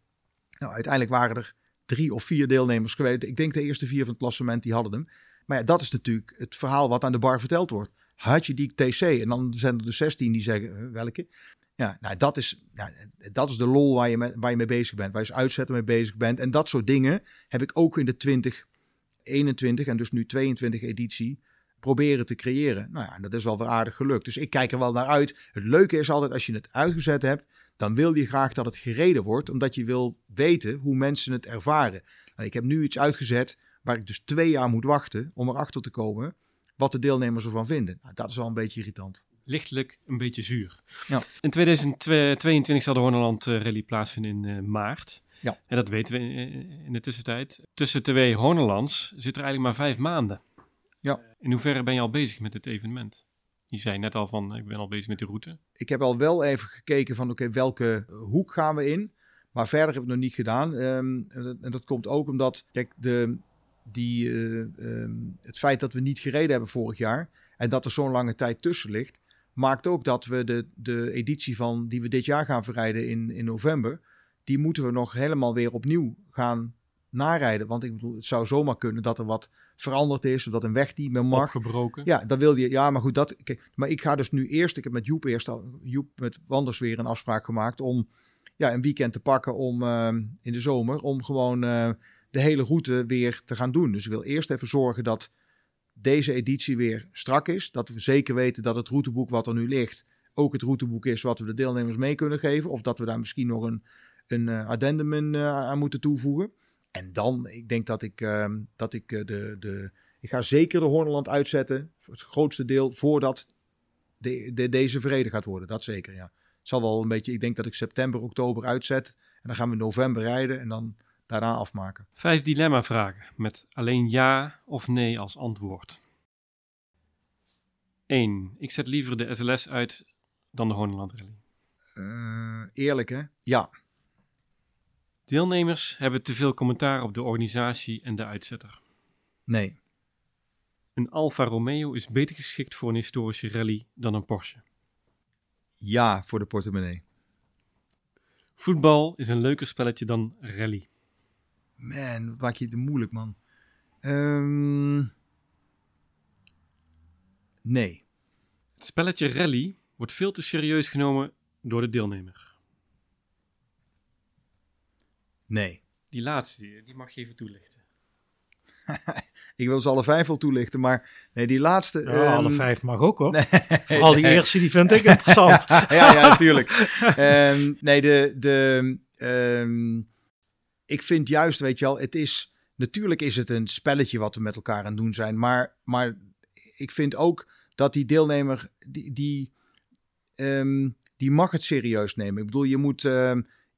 nou, uiteindelijk waren er drie of vier deelnemers geweest. Ik denk de eerste vier van het klassement, die hadden hem. Maar ja, dat is natuurlijk het verhaal wat aan de bar verteld wordt. Had je die TC en dan zijn er de 16 die zeggen welke. Ja, nou, dat is, ja, dat is de lol waar je, met, waar je mee bezig bent. Waar je als uitzetten mee bezig bent. En dat soort dingen heb ik ook in de 2021 en dus nu 22 editie proberen te creëren. Nou ja, dat is wel weer aardig gelukt. Dus ik kijk er wel naar uit. Het leuke is altijd als je het uitgezet hebt, dan wil je graag dat het gereden wordt, omdat je wil weten hoe mensen het ervaren. Nou, ik heb nu iets uitgezet waar ik dus twee jaar moet wachten om erachter te komen wat de deelnemers ervan vinden. Nou, dat is wel een beetje irritant. Lichtelijk een beetje zuur. Ja. In 2022 zal de Horneland eh, Rally plaatsvinden in uh, maart. Ja. En dat weten we in, de tussentijd. Tussen twee Hornelands zit er eigenlijk maar vijf maanden. Ja. In hoeverre ben je al bezig met het evenement? Je zei net al van, ik ben al bezig met de route. Ik heb al wel even gekeken van, oké, welke hoek gaan we in? Maar verder heb ik nog niet gedaan. Um, en dat komt ook omdat, kijk, de, die, uh, um, het feit dat we niet gereden hebben vorig jaar en dat er zo'n lange tijd tussen ligt, maakt ook dat we de, de editie van die we dit jaar gaan verrijden in, in november, die moeten we nog helemaal weer opnieuw gaan narijden. Want ik bedoel, het zou zomaar kunnen dat er wat veranderd is, of dat een weg niet meer mag. Opgebroken. Ja, dan wil je. Ja, maar goed, dat. Kijk, maar ik ga dus nu eerst. Ik heb met Joep eerst al. Joep met Wanders weer een afspraak gemaakt om. Ja, een weekend te pakken om. eh, in de zomer. Om gewoon. eh, de hele route weer te gaan doen. Dus ik wil eerst even zorgen dat. Deze editie weer strak is. Dat we zeker weten dat het routeboek wat er nu ligt. ook het routeboek is wat we de deelnemers mee kunnen geven. Of dat we daar misschien nog een. een eh, addendum in, eh, aan moeten toevoegen. En dan, ik denk dat ik. eh, dat ik eh, de. de ik ga zeker de Horneland uitzetten. Het grootste deel voordat de, de, deze verreden gaat worden. Dat zeker, ja. Het zal wel een beetje, ik denk dat ik september, oktober uitzet. En dan gaan we november rijden en dan daarna afmaken. Vijf dilemma-vragen met alleen ja of nee als antwoord. 1. Ik zet liever de SLS uit dan de Horneland Rally. Eh, eerlijk, hè? Ja. Deelnemers hebben te veel commentaar op de organisatie en de uitzetter. Nee. Een Alfa Romeo is beter geschikt voor een historische rally dan een Porsche. Ja voor de portemonnee. Voetbal is een leuker spelletje dan rally. Man, wat maak je het moeilijk, man. Ehm, nee. Het spelletje rally wordt veel te serieus genomen door de deelnemer. Nee. Die laatste, die mag je even toelichten. Ik wil ze alle vijf wel toelichten, maar nee, die laatste... Ja, ehm, alle vijf mag ook hoor. Nee, Vooral die nee. eerste, die vind ik interessant. ja, ja, natuurlijk. Ehm, nee, de, de, ehm, ik vind juist, weet je wel, het is, natuurlijk is het een spelletje wat we met elkaar aan het doen zijn, maar, maar ik vind ook dat die deelnemer, die, die, ehm, die mag het serieus nemen. Ik bedoel, je moet,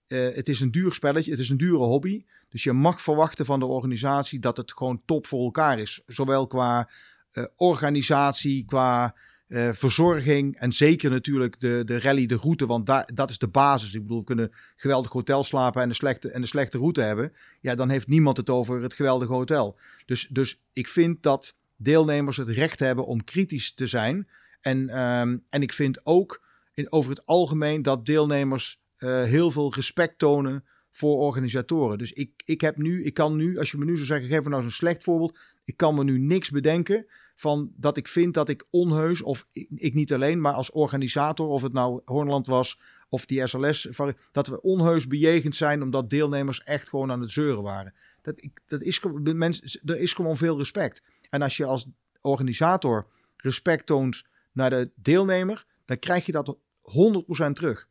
eh, het is een duur spelletje, het is een dure hobby, dus je mag verwachten van de organisatie dat het gewoon top voor elkaar is. Zowel qua eh, organisatie, qua eh, verzorging en zeker natuurlijk de, de rally, de route, want dat is de basis. Ik bedoel, we kunnen geweldig hotel slapen en een slechte, en slechte route hebben. Ja, dan heeft niemand het over het geweldige hotel. Dus, dus ik vind dat deelnemers het recht hebben om kritisch te zijn. En, ehm, en ik vind ook in, over het algemeen dat deelnemers eh, heel veel respect tonen voor organisatoren. Dus ik, ik heb nu, ik kan nu, als je me nu zou zeggen, geef me nou zo'n slecht voorbeeld. Ik kan me nu niks bedenken van dat ik vind dat ik onheus, of ik, niet alleen, maar als organisator, of het nou Hornland was of die SLS, dat we onheus bejegend zijn omdat deelnemers echt gewoon aan het zeuren waren. Dat, ik, dat is, mensen, er is gewoon veel respect. En als je als organisator respect toont naar de deelnemer, dan krijg je dat 100% terug.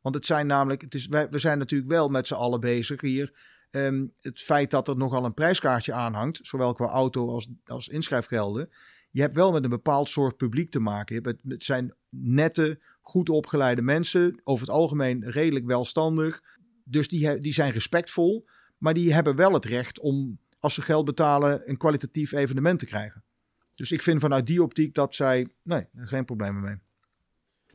Want het zijn namelijk, het is, we zijn natuurlijk wel met z'n allen bezig hier. Ehm, het feit dat er nogal een prijskaartje aanhangt, zowel qua auto als, als inschrijfgelden. Je hebt wel met een bepaald soort publiek te maken. Je hebt, het- zijn nette, goed opgeleide mensen, over het algemeen redelijk welstandig. Dus die, die zijn respectvol, maar die hebben wel het recht om, als ze geld betalen, een kwalitatief evenement te krijgen. Dus ik vind vanuit die optiek dat zij, nee, geen problemen mee.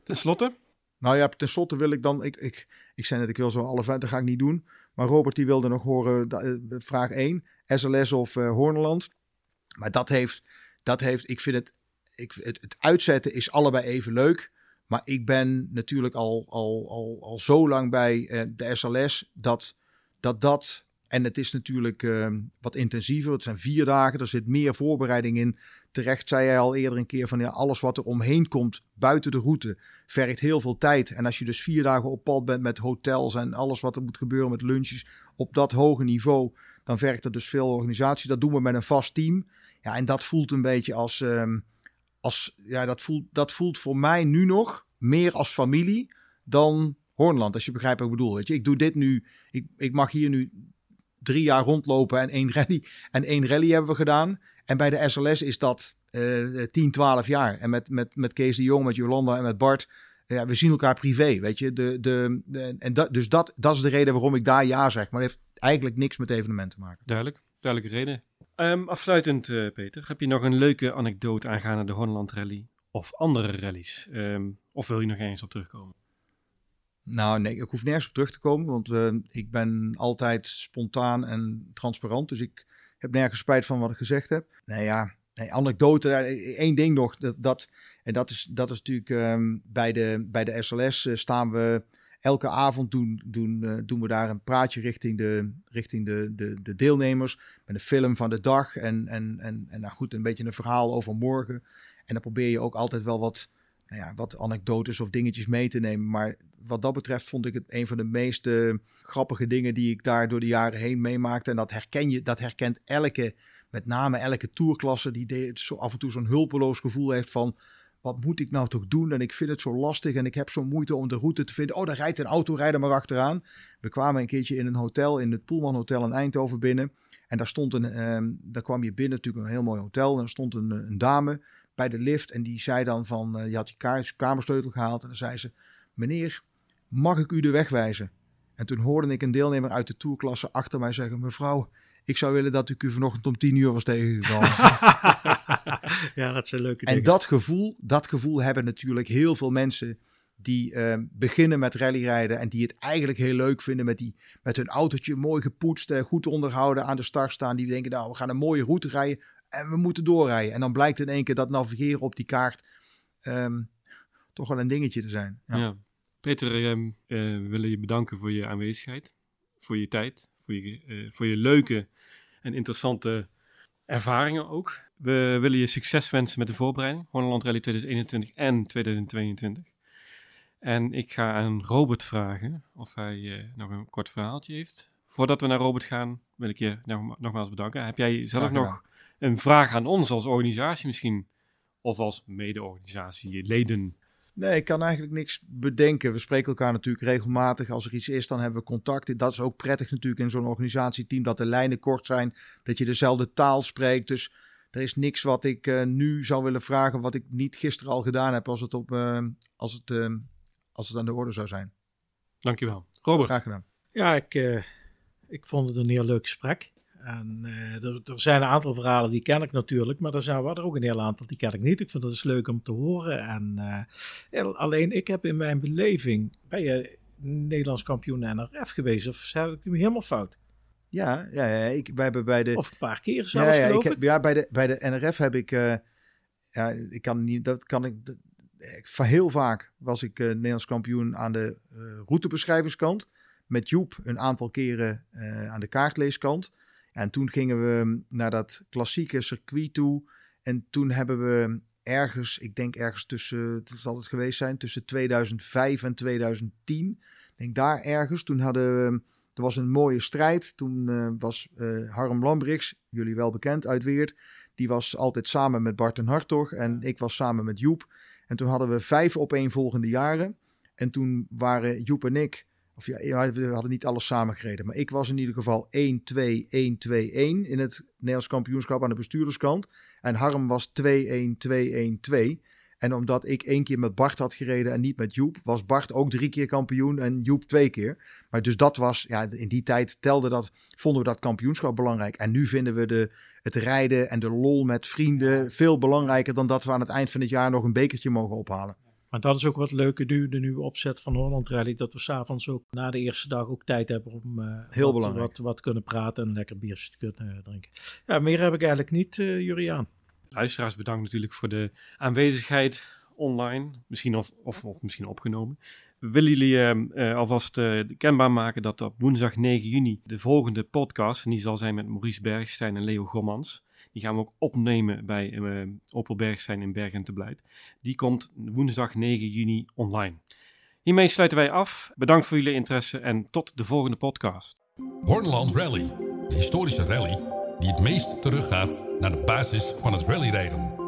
Ten slotte, Nou ja, tenslotte wil ik dan, ik, ik, ik zei net, ik wil zo alle vijf, dat ga ik niet doen. Maar Robert die wilde nog horen, eh, vraag 1, SLS of eh Horneland. Maar dat heeft, dat heeft, ik vind het, ik, het, het uitzetten is allebei even leuk. Maar ik ben natuurlijk al, al, al, al zo lang bij eh, de SLS dat dat, dat en het is natuurlijk wat intensiever. Het zijn vier dagen, er zit meer voorbereiding in. Terecht zei jij al eerder een keer van ja, alles wat er omheen komt buiten de route vergt heel veel tijd. En als je dus vier dagen op pad bent met hotels en alles wat er moet gebeuren met lunches op dat hoge niveau, dan vergt dat dus veel organisatie. Dat doen we met een vast team. Ja, en dat voelt een beetje als, ehm, als ja, dat voelt, dat voelt voor mij nu nog meer als familie dan Hornland, als je begrijpt wat ik bedoel. Weet je, ik doe dit nu, ik, ik mag hier nu drie jaar rondlopen en één rally. En één rally hebben we gedaan. En bij de SLS is dat eh 10, 12 jaar. En met, met, met Kees de Jong, met Jolanda en met Bart. Ja, we zien elkaar privé, weet je. De, de, de- en dat, dus dat, dat is de reden waarom ik daar ja zeg. Maar het heeft eigenlijk niks met evenementen te maken. duidelijk, duidelijke reden. Ehm, afsluitend, eh, Peter, heb je nog een leuke anekdote aangaande de Horneland Rally of andere rallies? Ehm, of wil je nog ergens op terugkomen? Nou, nee, ik hoef nergens op terug te komen. Want eh, ik ben altijd spontaan en transparant. Dus ik heb nergens spijt van wat ik gezegd heb. Nou ja, nee, anekdote. eh, één ding nog. Dat, dat, en dat is, dat is natuurlijk ehm, bij, de, bij de SLS eh, staan we elke avond doen, doen, uh, doen we daar een praatje richting, de, richting de, de, de deelnemers. Met een film van de dag en, en, en, en nou goed, een beetje een verhaal over morgen. En dan probeer je ook altijd wel wat, nou ja, wat anekdotes of dingetjes mee te nemen. Maar wat dat betreft vond ik het een van de meest grappige dingen die ik daar door de jaren heen meemaakte. En dat herken je, dat herkent elke, met name elke tourklasse, die zo af en toe zo'n hulpeloos gevoel heeft van wat moet ik nou toch doen? En ik vind het zo lastig en ik heb zo'n moeite om de route te vinden. Oh, daar rijdt een auto, rijden maar achteraan. We kwamen een keertje in een hotel, in het Poelman Hotel in Eindhoven binnen. En daar stond een, um, daar kwam je binnen, natuurlijk een heel mooi hotel. En er stond een, een dame bij de lift en die zei dan van, uh, je had je kamersleutel gehaald. En dan zei ze, meneer, mag ik u de weg wijzen? En toen hoorde ik een deelnemer uit de tourklasse achter mij zeggen, mevrouw, ik zou willen dat ik u vanochtend om tien uur was tegengekomen. ja, dat zijn leuke dingen. En dat gevoel, dat gevoel hebben natuurlijk heel veel mensen die uh, beginnen met rallyrijden en die het eigenlijk heel leuk vinden met, die, met hun autootje mooi gepoetst, uh, goed onderhouden aan de start staan. Die denken, nou, we gaan een mooie route rijden en we moeten doorrijden. En dan blijkt in één keer dat navigeren op die kaart um, toch wel een dingetje te zijn. Ja. ja. Peter, uh, we willen je bedanken voor je aanwezigheid, voor je tijd, voor je, uh, voor je leuke en interessante ervaringen ook. We willen je succes wensen met de voorbereiding. Holland Rally 2021 en 2022. En ik ga aan Robert vragen of hij uh, nog een kort verhaaltje heeft. Voordat we naar Robert gaan, wil ik je nog, nogmaals bedanken. Heb jij zelf nog een vraag aan ons als organisatie misschien? Of als mede-organisatie, leden? Nee, ik kan eigenlijk niks bedenken. We spreken elkaar natuurlijk regelmatig. Als er iets is, dan hebben we contact. Dat is ook prettig natuurlijk in zo'n organisatieteam, dat de lijnen kort zijn, dat je dezelfde taal spreekt. Dus er is niks wat ik uh, nu zou willen vragen, wat ik niet gisteren al gedaan heb, als het, op, uh, als het, uh, als het aan de orde zou zijn. Dankjewel. Robert. Graag gedaan. Ja, ik, ik vond het een heel leuk gesprek. En er, er, zijn een aantal verhalen die ken ik natuurlijk, maar er zijn er ook een heel aantal die ken ik niet. Ik vind dat is leuk om te horen. En alleen ik heb in mijn beleving, ben je Nederlands kampioen NRF geweest of zei ik nu helemaal fout? Ja, ja, ja ik, hebben bij de... Of een paar keer zelfs, ja, ja, ik heb, ja bij, de, bij de NRF heb ik... Uh, ja, ik kan niet... Dat kan ik... Dat, heel vaak was ik uh, Nederlands kampioen aan de uh, routebeschrijvingskant. Met Joep een aantal keren aan de kaartleeskant. En toen gingen we naar dat klassieke circuit toe. En toen hebben we ergens, ik denk ergens tussen, het zal het geweest zijn, tussen 2005 en 2010. Ik denk daar ergens. Toen hadden we er was een mooie strijd. Toen uh, was uh, Harm Lambrix, jullie wel bekend uit Weert. Die was altijd samen met Bart en Hartog. En ik was samen met Joep. En toen hadden we vijf opeenvolgende jaren. En toen waren Joep en ik. Of ja, we hadden niet alles samen gereden. Maar ik was in ieder geval 1-2-1-2-1 in het Nederlands kampioenschap aan de bestuurderskant. En Harm was 2-1-2-1-2. En omdat ik één keer met Bart had gereden en niet met Joep, was Bart ook drie keer kampioen en Joep twee keer. Maar dus dat was, ja, in die tijd telde dat, vonden we dat kampioenschap belangrijk. En nu vinden we de, het rijden en de lol met vrienden veel belangrijker dan dat we aan het eind van het jaar nog een bekertje mogen ophalen. Maar dat is ook wat leuke nu, de nieuwe opzet van Holland Rally. Dat we s'avonds ook na de eerste dag ook tijd hebben om uh, Heel wat, belangrijk. Wat, wat kunnen praten en een lekker biertje te kunnen drinken. Ja, meer heb ik eigenlijk niet, uh, Juriaan luisteraars bedankt natuurlijk voor de aanwezigheid online. Misschien of, of, of misschien opgenomen. We willen jullie uh, alvast uh, kenbaar maken dat op woensdag 9 juni de volgende podcast, en die zal zijn met Maurice Bergstein en Leo Gommans. Die gaan we ook opnemen bij uh, Bergstein in Bergen te Blijt. Die komt woensdag 9 juni online. Hiermee sluiten wij af. Bedankt voor jullie interesse en tot de volgende podcast. Hornland Rally, de historische rally die het meest teruggaat naar de basis van het rallyrijden.